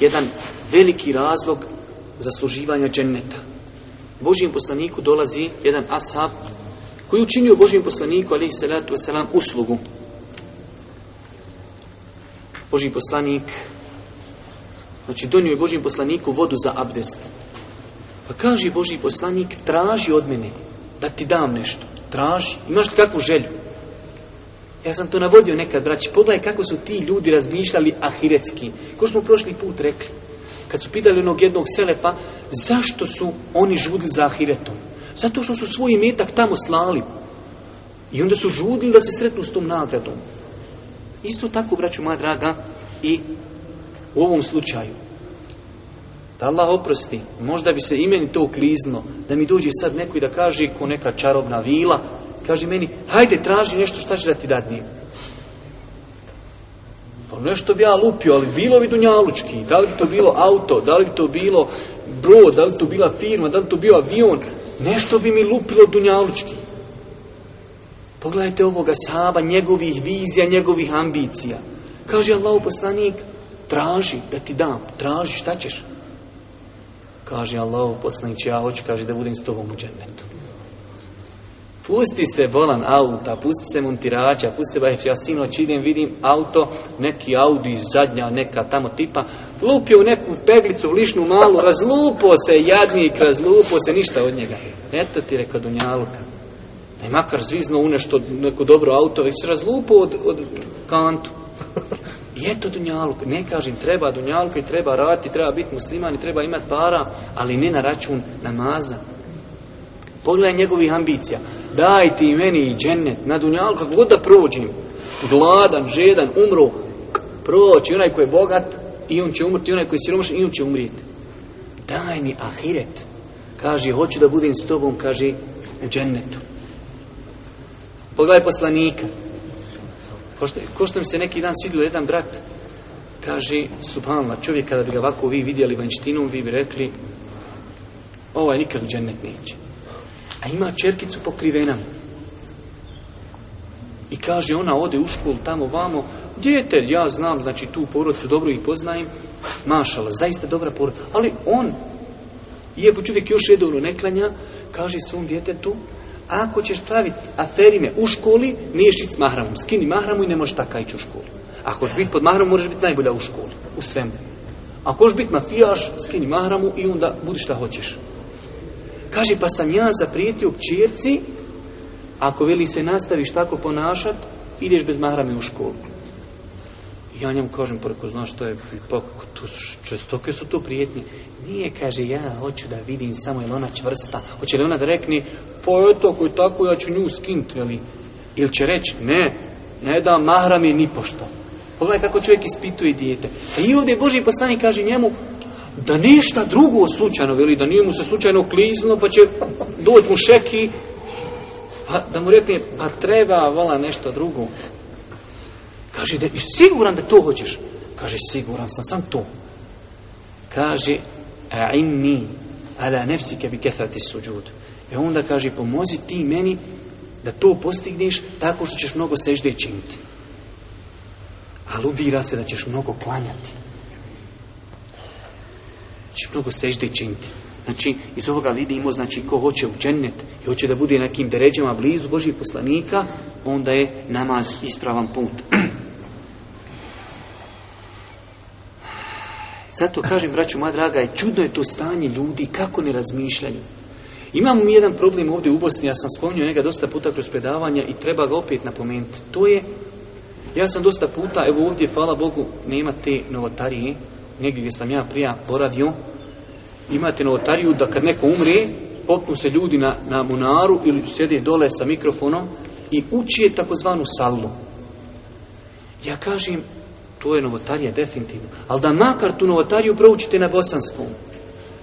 Speaker 1: jedan veliki razlog zasluživanja dženneta. Božijem poslaniku dolazi jedan ashab koji učinio Božijem poslaniku, ali salatu wasalam, uslugu. Božim poslanik, znači donio je Božijem poslaniku vodu za abdest. Pa kaže Božji poslanik, traži od mene, da ti dam nešto. Traži. Imaš kakvu želju? Ja sam to navodio nekad, braći. Pogledaj kako su ti ljudi razmišljali ahiretski. Ko smo prošli put rekli. Kad su pitali onog jednog selefa, zašto su oni žudili za ahiretom? Zato što su svoj imetak tamo slali. I onda su žudili da se sretnu s tom nagradom. Isto tako, braću moja draga, i u ovom slučaju. Da Allah oprosti, možda bi se i meni to uklizno, da mi dođe sad neko i da kaže ko neka čarobna vila, kaže meni, hajde traži nešto šta će da ti dati Pa nešto bi ja lupio, ali bilo bi dunjalučki, da li bi to bilo auto, da li bi to bilo brod, da li bi to bila firma, da li bi to bio avion, nešto bi mi lupilo dunjalučki. Pogledajte ovoga Saba, njegovih vizija, njegovih ambicija. Kaže Allah poslanik, traži da ti dam, traži šta ćeš. Kaže Allah, poslanić, ja hoću, kaže da budem s tobom u džennetu. Pusti se bolan auta, pusti se montirača, pusti se bajef, ja sinoć idem, vidim auto, neki Audi iz zadnja, neka tamo tipa, lupio neku peglicu, lišnu malu, razlupo se, jadnik, razlupo se, ništa od njega. Eto ti reka Dunjaluka. Da je makar zvizno u neko dobro auto, već se razlupo od, od kantu. I eto dunjaluk, ne kažem treba dunjalku i treba raditi, treba biti musliman i treba imati para, ali ne na račun namaza. Pogledaj njegovih ambicija. Daj ti meni i džennet na dunjalku, kako god da prođem. Gladan, žedan, umru, proći onaj koji je bogat i on će umrti, onaj koji je siromašan i on će umrijeti. Daj mi ahiret. Kaže, hoću da budem s tobom, kaže, u džennetu. Pogledaj poslanika. Ko što, mi se neki dan svidilo jedan brat, kaže, subhanallah, čovjek kada bi ga ovako vi vidjeli vanjštinom, vi bi rekli, ovaj nikad u džennet neće. A ima čerkicu pokrivena. I kaže, ona ode u školu tamo vamo, djete, ja znam, znači tu porodcu dobro ih poznajem, mašala, zaista dobra porodca, Ali on, iako čovjek još redovno ne klanja, kaže svom djetetu, ako ćeš praviti aferime u školi, nije šit s mahramom. Skini mahramu i ne možeš taka ići u školu. Ako ćeš biti pod mahramom, moraš biti najbolja u školi, u svemu. Ako hoćeš biti mafijaš, skini mahramu i onda budi šta hoćeš. Kaže, pa sam ja zaprijetio čirci, ako veli se nastaviš tako ponašat, ideš bez mahrame u školu ja njemu kažem, preko znaš što je, pa, to, čestoke su to prijetni. Nije, kaže, ja hoću da vidim samo je ona čvrsta. Hoće li ona da rekne, pa eto, koji tako, ja ću nju skint, veli. Ili će reći, ne, ne da mahram je ni pošto. Pogledaj kako čovjek ispituje dijete. A i ovdje Boži poslani kaže njemu, da ništa drugo slučajno, veli, da nije mu se slučajno klizno, pa će doći mu šeki, pa da mu rekne, pa treba vola nešto drugo. Kaže, da, siguran da to hoćeš. Kaže, siguran sam, sam to. Kaže, a mi, ala nefsike bi kethati suđud. E onda kaže, pomozi ti meni da to postigneš tako što ćeš mnogo sežde činiti. Aludira se da ćeš mnogo klanjati. Ćeš mnogo sežde činiti. Znači, iz ovoga vidimo, znači, ko hoće u i hoće da bude nekim deređama blizu Božih poslanika, onda je namaz ispravan put. Zato kažem, braću moja draga, je čudno je to stanje ljudi, kako ne razmišljaju. Imamo mi jedan problem ovdje u Bosni, ja sam spomnio njega dosta puta kroz predavanja i treba ga opet napomenuti. To je, ja sam dosta puta, evo ovdje, hvala Bogu, nema te novotarije, negdje gdje sam ja prija poradio. imate novotariju da kad neko umre, popnu se ljudi na, na munaru ili sjede dole sa mikrofonom i uči je takozvanu salu. Ja kažem, to je novotarija, definitivno. Ali da makar tu novotariju proučite na bosanskom.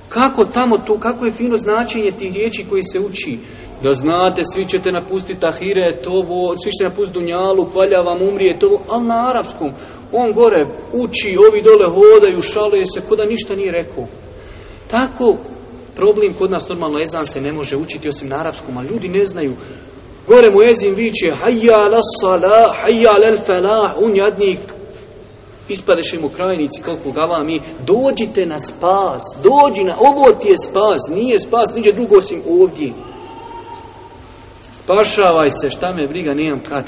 Speaker 1: Kako tamo tu, kako je fino značenje tih riječi koji se uči? Da znate, svi ćete napustiti tahire, tovo, svi ćete napustiti dunjalu, valja vam umrije, tovo, ali na arapskom. On gore uči, ovi dole hodaju, šale se, ko da ništa nije rekao. Tako, problem kod nas normalno ezan se ne može učiti osim na arapskom, a ljudi ne znaju. Gore mu ezin viće, hajja la salah, hajja lel felah, on jadnik Ispadeš im u krajnici koliko mi, dođite na spas, dođi na, ovo ti je spas, nije spas, niđe drugo osim ovdje. Spašavaj se, šta me briga, nemam kad.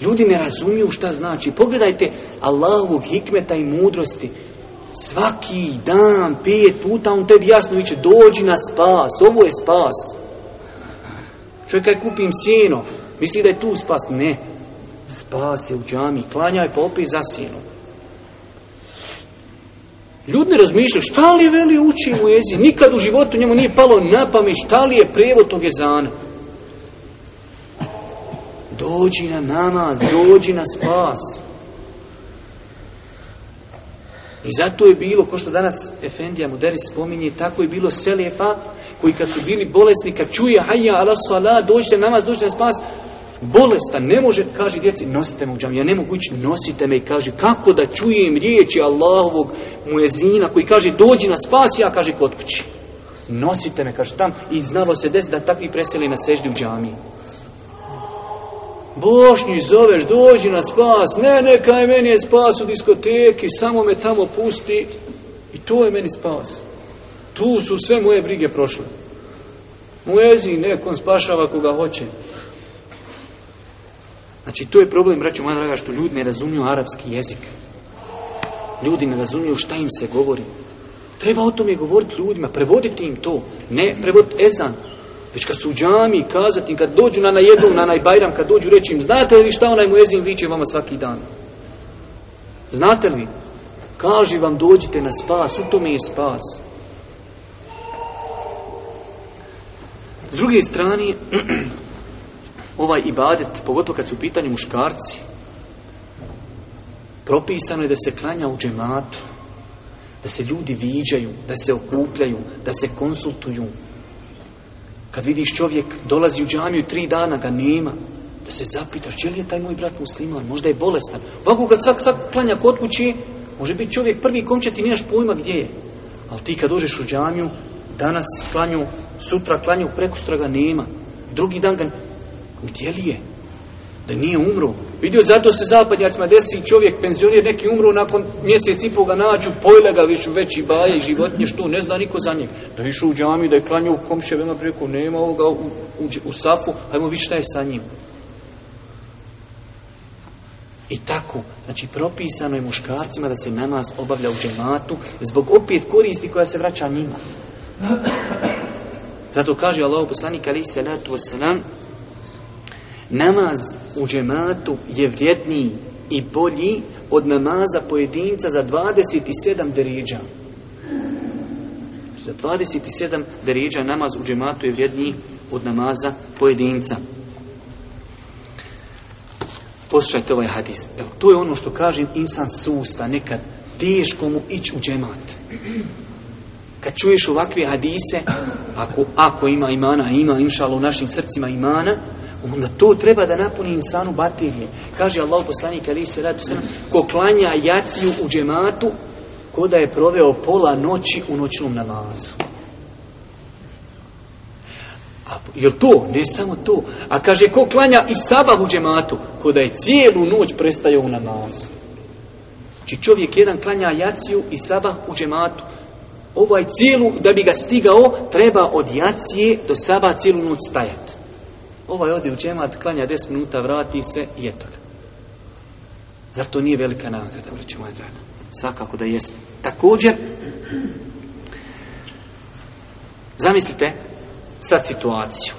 Speaker 1: Ljudi ne razumiju šta znači. Pogledajte Allahovog hikmeta i mudrosti. Svaki dan, pet puta, on tebi jasno viće, dođi na spas, ovo je spas. Čovjek kupim sjeno, misli da je tu spas, ne je u džami, klanjaj popi za sinu. Ljudi ne razmišljaju šta li je veli uči u jezi, nikad u životu njemu nije palo na pamet šta li je prijevod tog jezana. Dođi na namaz, dođi na spas. I zato je bilo, ko što danas Efendija Muderis spominje, tako je bilo Selefa, koji kad su bili bolesni, kad čuje, hajja, ala salat, dođite namaz, dođite na spas, bolestan, ne može, kaže djeci, nosite mu u džamiju, ja ne mogu ići, nosite me i kaže, kako da čujem riječi Allahovog muezina koji kaže, dođi na spas, ja kaže, kod kući. Nosite me, kaže, tam i znalo se desi da takvi preseli na seždi u džamiji. Bošnji zoveš, dođi na spas, ne, neka je meni je spas u diskoteki, samo me tamo pusti i to je meni spas. Tu su sve moje brige prošle. muezin, nekom on spašava koga hoće. Znači, to je problem, braću moja draga, što ljudi ne razumiju arapski jezik. Ljudi ne razumiju šta im se govori. Treba o tome govoriti ljudima, prevoditi im to. Ne prevoditi ezan, već kad su u džami, kazati kad dođu na najedu, na najbajram, kad dođu reći im, znate li šta onaj ezin viče vama svaki dan? Znate li? Kaži vam dođite na spas, u tome je spas. S druge strane, ovaj ibadet, pogotovo kad su u pitanju muškarci, propisano je da se klanja u džematu, da se ljudi viđaju, da se okupljaju, da se konsultuju. Kad vidiš čovjek dolazi u džamiju tri dana, ga nema, da se zapitaš, je li je taj moj brat musliman, možda je bolestan. Ovako kad svak, svak klanja kod kući, može biti čovjek prvi komče, ti nemaš pojma gdje je. Ali ti kad dođeš u džamiju, danas klanju, sutra klanju, prekustra ga nema. Drugi dan ga gdje li je? Da nije umro. Vidio, zato se zapadnjacima desi čovjek, penzionir, neki umro, nakon mjesec i pol ga nađu, pojle ga već veći baje i životnje, što, ne zna niko za njeg. Da je u džami, da je klanjao u komše, vema preko, nema ovoga u, u, safu, ajmo vidi šta je sa njim. I tako, znači propisano je muškarcima da se namaz obavlja u džematu zbog opet koristi koja se vraća njima. Zato kaže Allah poslanik se salatu wasalam Namaz u džematu je vrijedniji i bolji od namaza pojedinca za 27 deređa. Za 27 deređa namaz u džematu je vrijedniji od namaza pojedinca. Poslušajte ovaj hadis. to je ono što kažem insan susta nekad. Teško mu ići u džemat. Kad čuješ ovakve hadise, ako, ako ima imana, ima inšalo u našim srcima imana, onda to treba da napuni insanu baterije, Kaže Allah poslanik ali se radu sam ko klanja jaciju u džematu, ko da je proveo pola noći u noćnom namazu. A, jel to? Ne samo to. A kaže, ko klanja i sabah u džematu, ko da je cijelu noć prestaje u namazu. Znači čovjek jedan klanja jaciju i sabah u džematu. Ovaj cijelu, da bi ga stigao, treba od jacije do saba cijelu noć stajati. Ovaj ovdje u džemat, klanja 10 minuta, vrati se i eto ga. Zar to nije velika nagrada, vraću moja draga? Svakako da jest. Također, zamislite sad situaciju.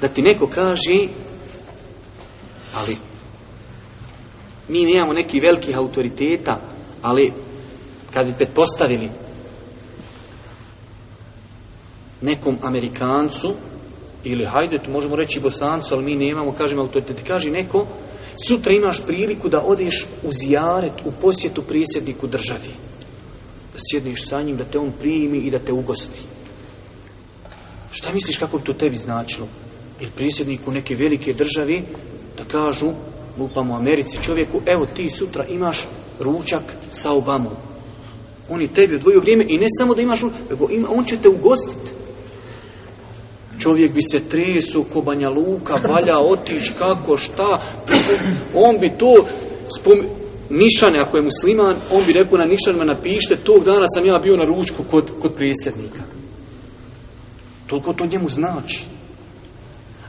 Speaker 1: Da ti neko kaže, ali mi nemamo nekih velikih autoriteta, ali kad bi pretpostavili nekom Amerikancu ili hajde, tu možemo reći bosancu, ali mi nemamo, kažem, autoritet. Kaže neko, sutra imaš priliku da odeš u zijaret, u posjetu prisjedniku državi. Da sjedniš sa njim, da te on primi i da te ugosti. Šta misliš kako bi to tebi značilo? Ili prisjedniku neke velike države da kažu, lupamo Americi čovjeku, evo ti sutra imaš ručak sa Obamom. On je tebi odvojio vrijeme i ne samo da imaš, on će te ugostiti. Čovjek bi se tresu ko Banja Luka, valja otić, kako, šta. On bi to spom... Nišane, ako je musliman, on bi rekao na Nišanima napište, tog dana sam ja bio na ručku kod, kod prijesednika. Toliko to njemu znači.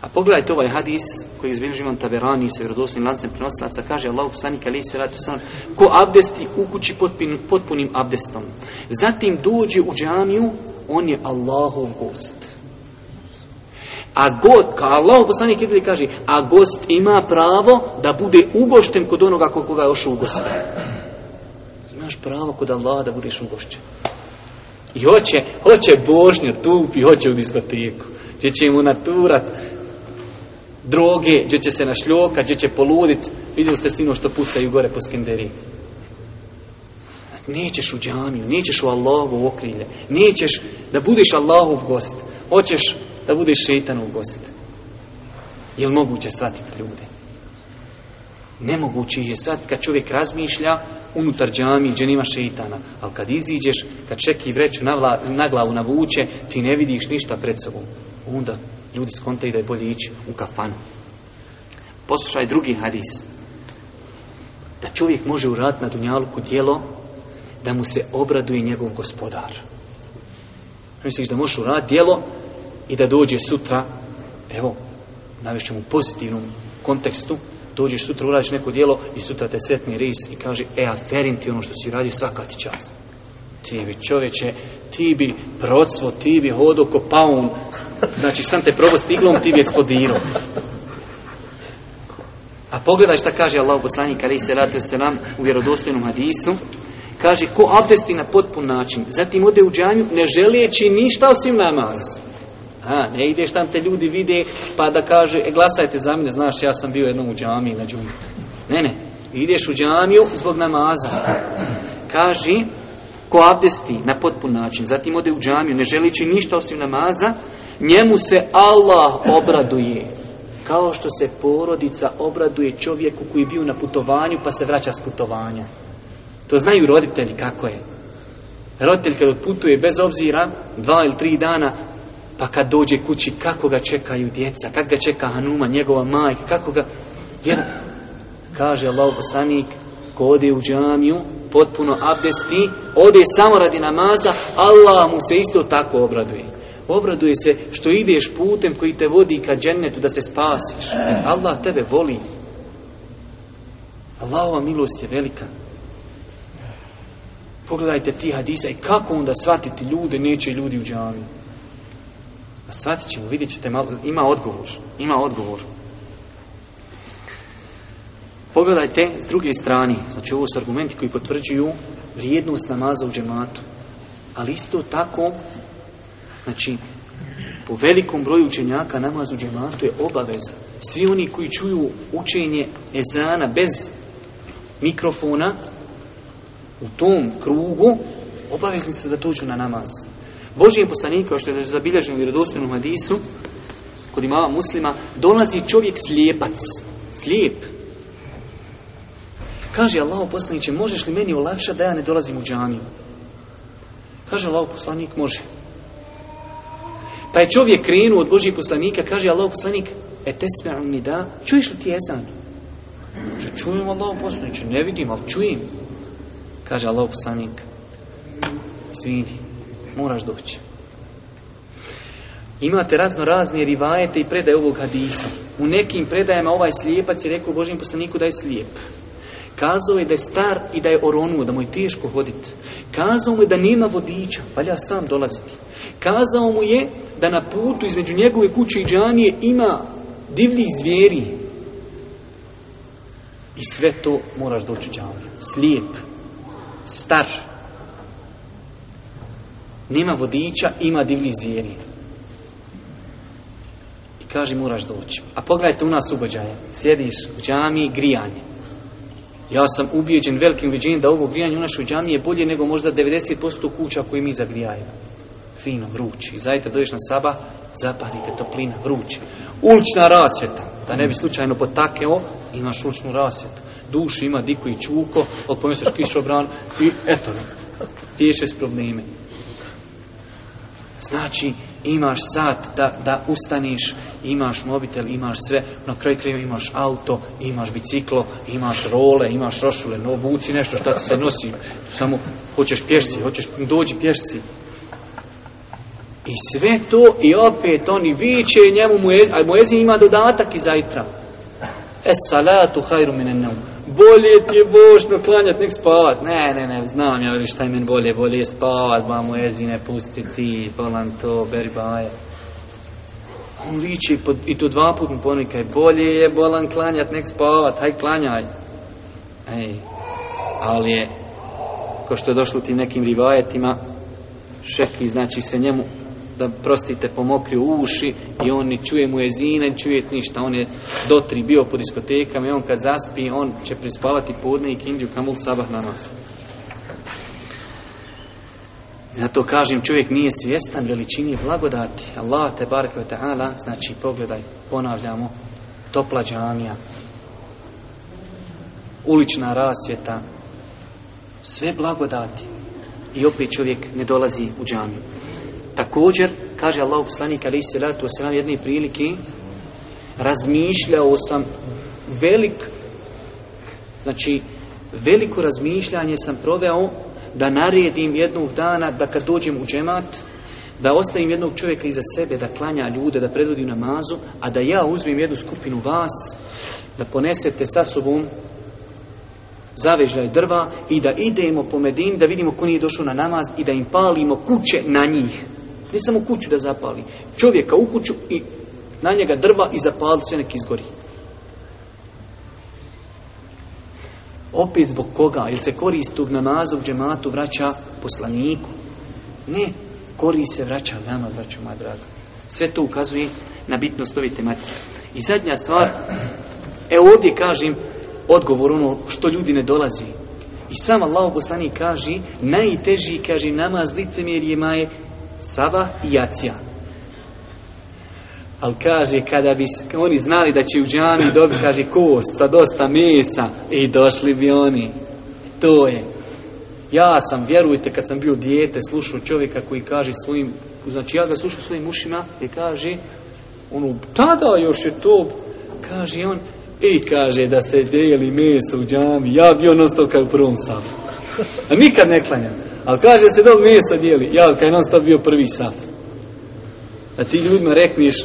Speaker 1: A pogledajte ovaj hadis koji izbiliži imam Taberani sa vjerodosnim lancem prenosilaca, kaže Allah poslanik ali se ratu sam, ko abdesti u kući potpun, potpunim abdestom. Zatim dođe u džamiju, on je Allahov gost. A god, kao Allah poslanik kaže, a gost ima pravo da bude ugošten kod onoga koga je još ugošten. Imaš pravo kod Allaha da budeš ugošćen. I hoće, hoće Božnja tupi, hoće u diskoteku. Gdje će mu naturat droge, gdje će se našljokat, gdje će poludit. Vidjeli ste sino što pucaju gore po skenderi. Nećeš u džamiju, nećeš u Allahu okrilje, nećeš da budeš Allahov gost. Hoćeš da bude u gost. Je li moguće shvatiti ljude? Nemoguće je sad kad čovjek razmišlja unutar džami gdje nema šeitana. Ali kad iziđeš, kad čeki vreću na, vla, na glavu navuče, ti ne vidiš ništa pred sobom. Onda ljudi skontaju da je bolje ići u kafanu. Poslušaj drugi hadis. Da čovjek može uraditi na dunjalku djelo da mu se obraduje njegov gospodar. Misliš da možeš uraditi djelo i da dođe sutra, evo, navišćem u pozitivnom kontekstu, dođeš sutra, uradiš neko djelo i sutra te sretni ris i kaže, e, aferin ti ono što si radio svaka ti čast. Ti bi čovječe, ti bi procvo, ti bi hodo ko paun, znači sam te probao stiglom, ti bi eksplodirao. A pogledaj šta kaže Allah se se se selam u vjerodostojnom hadisu. Kaže, ko abdesti na potpun način, zatim ode u džanju, ne želijeći ništa osim namaz. A, ne ideš tam te ljudi vide pa da kaže, e, glasajte za mene, znaš, ja sam bio jednom u džamiji na džumi. Ne, ne, ideš u džamiju zbog namaza. Kaži, ko abdesti na potpun način, zatim ode u džamiju, ne želići ništa osim namaza, njemu se Allah obraduje. Kao što se porodica obraduje čovjeku koji je bio na putovanju pa se vraća s putovanja. To znaju roditelji kako je. Roditelj kada putuje bez obzira dva ili tri dana, pa kad dođe kući, kako ga čekaju djeca, kako ga čeka Hanuma, njegova majka, kako ga... Jer, kaže Allah poslanik, ko ode u džamiju, potpuno abdesti, ode samo radi namaza, Allah mu se isto tako obraduje. Obraduje se što ideš putem koji te vodi ka džennetu da se spasiš. Allah tebe voli. Allahova milost je velika. Pogledajte ti hadisa i kako onda shvatiti ljude, neće ljudi u džamiju. A pa shvatit ćemo, vidjet ćete, malo, ima odgovor. Ima odgovor. Pogledajte s druge strane, znači ovo su argumenti koji potvrđuju vrijednost namaza u džematu. Ali isto tako, znači, po velikom broju učenjaka namaz u džematu je obaveza. Svi oni koji čuju učenje ezana bez mikrofona, u tom krugu, obavezni su da dođu na namaz. Božijem poslaniku, što je zabilježen u vjerodostojnom hadisu, kod imava muslima, dolazi čovjek slijepac. Slijep. Kaže Allah poslaniće, možeš li meni olakšati da ja ne dolazim u džaniju? Kaže Allah poslanik, može. Pa je čovjek krenuo od Božijeg poslanika, kaže Allah poslanik, e te mi da, čuješ li ti jezan? Kaže, čujem Allah poslaniće, ne vidim, ali čujem. Kaže Allah poslanik, svini, moraš doći. Imate razno razne rivajete i predaje ovog hadisa. U nekim predajama ovaj slijepac je rekao Božim poslaniku da je slijep. Kazao je da je star i da je oronuo, da mu je teško hoditi. Kazao mu je da nema vodiča, valja sam dolaziti. Kazao mu je da na putu između njegove kuće i džanije ima divlji zvijeri. I sve to moraš doći u džaniju. Slijep, star, nema vodiča, ima divni zvijeri. I kaže moraš doći. A pogledajte u nas ubođaje. Sjediš u džamiji, grijanje. Ja sam ubijeđen velikim viđenjem da ovo grijanje u našoj džamiji je bolje nego možda 90% kuća koje mi zagrijajemo. Fino, vrući. I zajedno dođeš na saba, zapadite toplina, vrući. Ulična rasvjeta. Da ne bi slučajno potakeo, imaš uličnu rasvjetu. Dušu ima diku i čuko, od kišobran i eto, riješe s probleme. Znači, imaš sat da, da ustaniš, imaš mobitel, imaš sve, na kraju kraju imaš auto, imaš biciklo, imaš role, imaš rošule, no buci nešto, šta se nosi, samo hoćeš pješci, hoćeš dođi pješci. I sve to i opet oni viče njemu ali mu jezin ima dodatak i zajtra. Es salatu hajru minen neum bolje ti je bošno klanjat, nek spavat. Ne, ne, ne, znam ja šta je meni bolje, bolje je spavat, mu ezine, pustiti, ti, to, beri baje. On viče i to dva put mu ponikaj, bolje je bolan klanjat, nek spavat, haj klanjaj. Ej, ali je, ko što je došlo tim nekim rivajetima, šeki, znači se njemu da prostite pomokri u uši i on ne čuje mu jezina zine, čuje ništa. On je do tri bio po diskotekama i on kad zaspi, on će prispavati podne i kindju kamul sabah na nas. to kažem, čovjek nije svjestan veličini blagodati. Allah te barke ta'ala, znači pogledaj, ponavljamo, topla džamija, ulična rasvjeta, sve blagodati. I opet čovjek ne dolazi u džamiju. Također, kaže Allah poslanik ratu salatu wasalam jedne prilike, razmišljao sam velik, znači veliko razmišljanje sam proveo da naredim jednog dana da kad dođem u džemat, da ostavim jednog čovjeka iza sebe, da klanja ljude, da predvodi namazu, a da ja uzmem jednu skupinu vas, da ponesete sa sobom zavežaj drva i da idemo po Medin, da vidimo ko nije došao na namaz i da im palimo kuće na njih. Ne samo kuću da zapali. Čovjeka u kuću i na njega drva i zapali sve nek izgori. Opet zbog koga? Jer se korist namaza u džematu vraća poslaniku. Ne, korist se vraća nama, vraću moja draga. Sve to ukazuje na bitnost ove tematike. I zadnja stvar, evo ovdje kažem odgovor ono što ljudi ne dolazi. I sam Allah poslanik kaže, najteži, kaže, namaz licemjerjima je Sava i Jacija. Ali kaže, kada bi oni znali da će u džami dobiti, kaže, kost sa dosta mesa, i došli bi oni. To je. Ja sam, vjerujte, kad sam bio dijete, slušao čovjeka koji kaže svojim, znači ja ga slušao svojim ušima i kaže, ono, tada još je to, kaže on, i kaže da se deli meso u džami, ja bi ostao ono kao u prvom safu. A nikad ne klanjam. Ali kaže se da li mesa dijeli? Ja, je non stop bio prvi saf. A ti ljudima rekniš,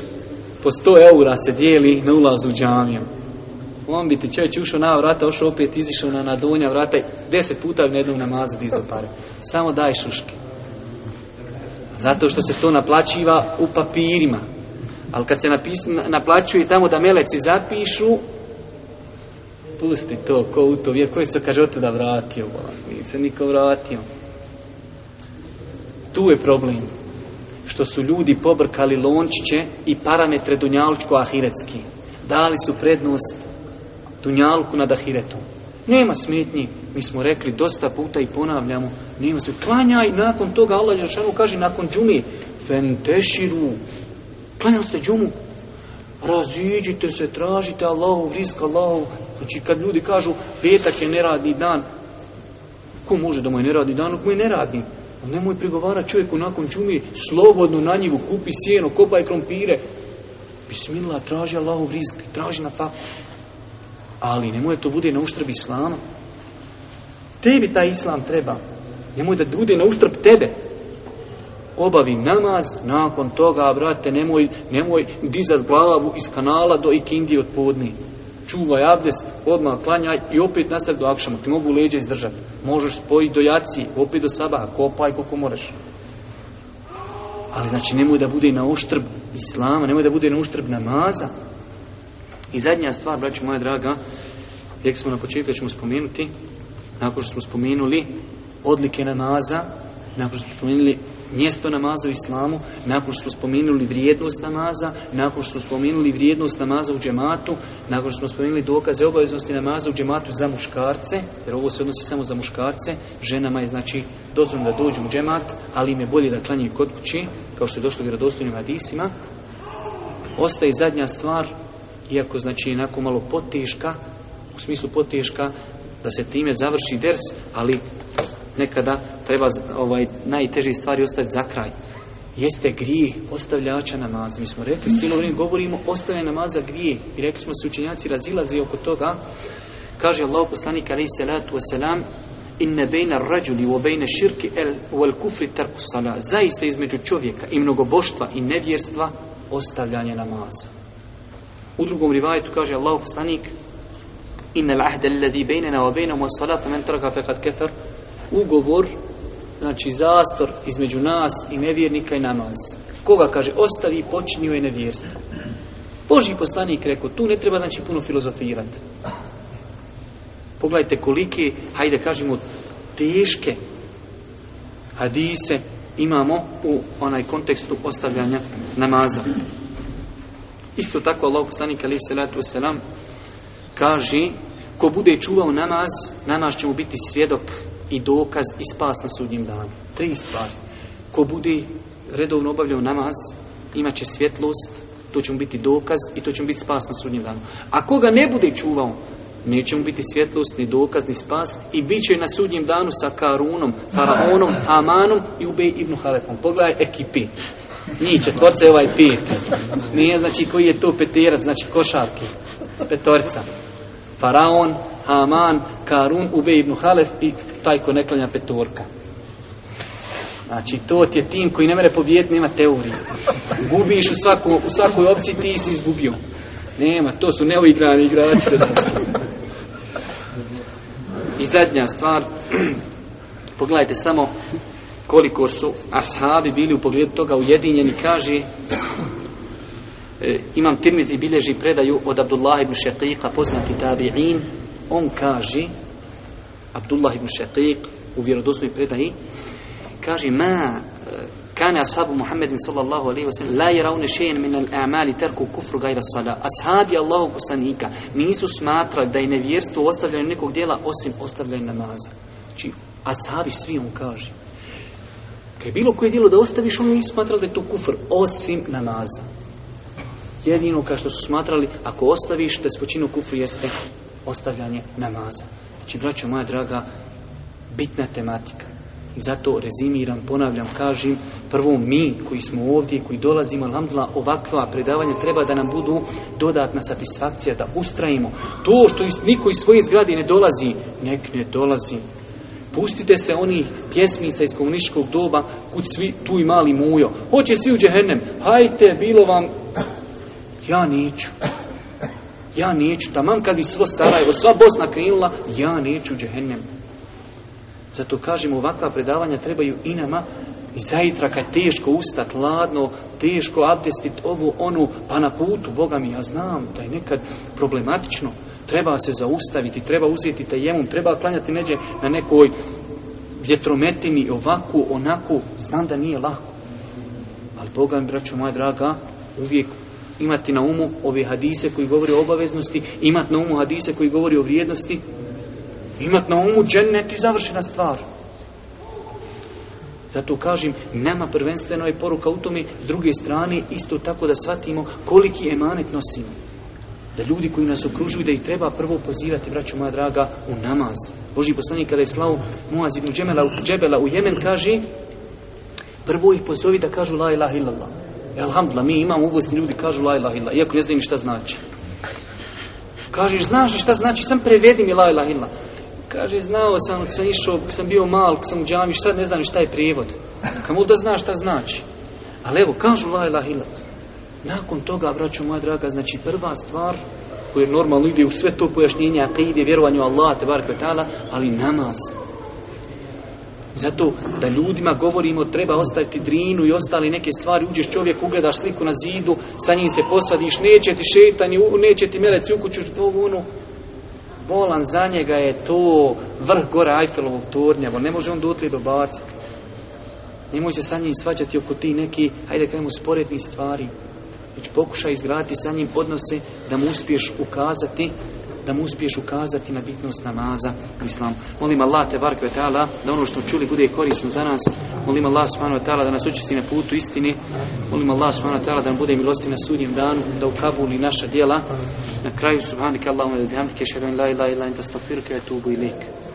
Speaker 1: po 100 eura se dijeli na ulazu u džamiju. On bi ti ušao na vrata, ušao opet, izišao na, na donja vrata deset puta na jednom namazu dizao pare. Samo daj šuške. Zato što se to naplaćiva u papirima. Ali kad se napis, naplaćuje tamo da meleci zapišu, pusti to, ko u to vjer, koji se kaže, da vratio, bolam, nije se niko vratio. Tu je problem. Što su ljudi pobrkali lončiće i parametre dunjalučko-ahiretski. Dali su prednost dunjalku nad ahiretom. Nema smetnji, mi smo rekli dosta puta i ponavljamo, nema se Klanjaj, nakon toga Allah Žešanu kaže nakon džumi, fenteširu, klanjali ste džumu, raziđite se, tražite Allahov risk, Allahov, znači kad ljudi kažu petak je neradni dan, ko može da mu je neradni dan, ko je neradni, nemoj prigovara čovjeku nakon čumi, slobodno na njivu, kupi sjeno, kopaj krompire. Bismillah, traži Allahov rizk, traži na fakt. Ali nemoj to bude na uštrb Islama. Tebi taj Islam treba. Nemoj da bude na uštrb tebe. Obavi namaz, nakon toga, brate, nemoj, nemoj dizat glavu iz kanala do ikindije od podnije čuvaj abdest, odmah klanjaj i opet nastavi do akšama. Ti mogu leđa izdržati. Možeš spojiti do jaci, opet do saba, kopaj koliko moraš. Ali znači nemoj da bude na uštrb islama, nemoj da bude na uštrb namaza. I zadnja stvar, braću moja draga, tek smo na početku ćemo spomenuti, nakon što smo spomenuli odlike namaza, nakon što smo spomenuli mjesto namaza u islamu, nakon što smo spomenuli vrijednost namaza, nakon što smo spomenuli vrijednost namaza u džematu, nakon što smo spomenuli dokaze obaveznosti namaza u džematu za muškarce, jer ovo se odnosi samo za muškarce, ženama je znači dozvoljeno da dođu u džemat, ali im je bolje da klanjaju kod kući, kao što je došlo vjerodostojnim hadisima. Ostaje zadnja stvar, iako znači onako malo poteška, u smislu poteška, da se time završi ders, ali Nekada treba ovaj, najteži stvari ostaviti za kraj. Jeste grijeh ostavljača namaza. Mi smo rekli, cijelo vrijeme govorimo ostavljanje namaza grijeh. I rekli smo se učenjaci razilaze oko toga. Kaže Allah poslanik alaih salatu wasalam Inne bejna rađuli u bejne širki el, u el kufri tarku sala. Zaista između čovjeka i mnogoboštva i nevjerstva ostavljanje namaza. U drugom rivajetu kaže Allah poslanik Inna l'ahda alladhi bejnena wa as salata kefer ugovor, znači zastor između nas i nevjernika i namaz. Koga kaže, ostavi počinju je nevjerstvo. Boži poslanik rekao, tu ne treba znači puno filozofirati. Pogledajte kolike, hajde kažemo, teške hadise imamo u onaj kontekstu ostavljanja namaza. Isto tako Allah poslanik ali salatu selam kaže ko bude čuvao namaz, namaz će mu biti svjedok i dokaz i spas na sudnjem danu. Tri stvari. Ko bude redovno obavljao namaz, imat će svjetlost, to će mu biti dokaz i to će mu biti spas na sudnjem danu. A koga ne bude čuvao, neće mu biti svjetlost, ni dokaz, ni spas i bit će na sudnjem danu sa Karunom, Faraonom, Amanom i Ubej ibn Halefom. Pogledaj ekipi. Njih četvorca je ovaj pir. Nije znači koji je to peterac, znači košarki. Petorca. Faraon, Haman, Karun, Ubej ibn Halef i taj ko neklanja petorka. Znači, to ti je tim koji ne mere pobijeti, nema teorije. Gubiš u, svaku, u svakoj opciji, ti si izgubio. Nema, to su neoigrani igrači. I zadnja stvar, pogledajte samo koliko su ashabi bili u pogledu toga ujedinjeni, kaže e, imam Tirmizi bilježi predaju od Abdullah ibn Šeqiqa, poznati tabi'in, on kaže, Abdullah ibn Shaqiq u vjerodosnoj predaji, kaže, ma eh, kane ashabu Muhammedin sallallahu alaihi wasallam la yarawna shay'an min al-a'mali tarku kufru ghayra sada. ashabi Allahu nisu smatrali da je nevjerstvo ostavljanje nekog djela osim ostavljanja namaza znači ashabi svi on kaže kad je bilo koje djelo da ostaviš oni nisu smatrali da je to kufr osim namaza jedino kao što su smatrali ako ostaviš da spočinu kufru jeste ostavljanje namaza. Znači, braćo moja draga, bitna tematika. I zato rezimiram, ponavljam, kažem, prvo mi koji smo ovdje, koji dolazimo, lamdla, ovakva predavanja treba da nam budu dodatna satisfakcija, da ustrajimo. To što niko iz svoje zgrade ne dolazi, nek ne dolazi. Pustite se onih pjesmica iz komunističkog doba, kud svi tu i mali mujo. Hoće svi u džehennem, hajte, bilo vam, ja niću. Ja neću, taman kad bi svo Sarajevo, sva Bosna krenula, ja neću džehennem. Zato kažem, ovakva predavanja trebaju i nama i zajitra kad teško ustat, ladno, teško abdestit ovu, onu, pa na putu, Boga mi, ja znam da je nekad problematično. Treba se zaustaviti, treba uzeti tajemom, treba klanjati neđe na nekoj vjetrometini, ovakvu, onaku, Znam da nije lako. Ali Boga mi, braćo moja draga, uvijek imati na umu ove hadise koji govori o obaveznosti, imati na umu hadise koji govori o vrijednosti, imati na umu džennet i završena stvar. Zato kažem, nema prvenstveno je poruka u tome, s druge strane, isto tako da shvatimo koliki emanet nosimo. Da ljudi koji nas okružuju, da ih treba prvo pozivati, braću moja draga, u namaz. Boži poslanik kada je slao Muaz ibn Džemela, Džebela u Jemen, kaže, prvo ih pozovi da kažu la ilaha illallah. Alhamdulillah, mi imamo ubosni ljudi, kažu la ilaha illa, iako ne znaju šta znači. Kažeš, znaš šta znači, sam prevedi mi la ilaha Kaže, znao sam, kad sam išao, kad sam bio mal, kad sam u sad ne znam šta je prijevod. Kamu da znaš šta znači. Ali evo, kažu la ilaha Nakon toga, braću moja draga, znači prva stvar koja normalno ide u sve to pojašnjenje ide vjerovanju Allah, te ta'ala, ali namaz. Zato da ljudima govorimo treba ostaviti drinu i ostali neke stvari. Uđeš čovjek, ugledaš sliku na zidu, sa njim se posvadiš, neće ti šetanje, neće ti meleci u kuću, to Bolan za njega je to vrh gore Eiffelovog tornja, ne može on dotle Ne Nemoj se sa njim svađati oko ti neki, hajde kajmo, sporednih stvari. Već pokušaj izgraditi sa njim podnose da mu uspiješ ukazati da mu uspiješ ukazati na bitnost namaza u islamu. Molim Allah te barke ta'ala da ono što čuli bude korisno za nas. Molim Allah subhanahu da nas učesti na putu istini. Molim Allah subhanahu wa ta'ala da nam bude milosti na sudnjem danu, da ukabuli naša djela. Na kraju subhanaka Allahumma wa bihamdika la ilaha illa anta astaghfiruka wa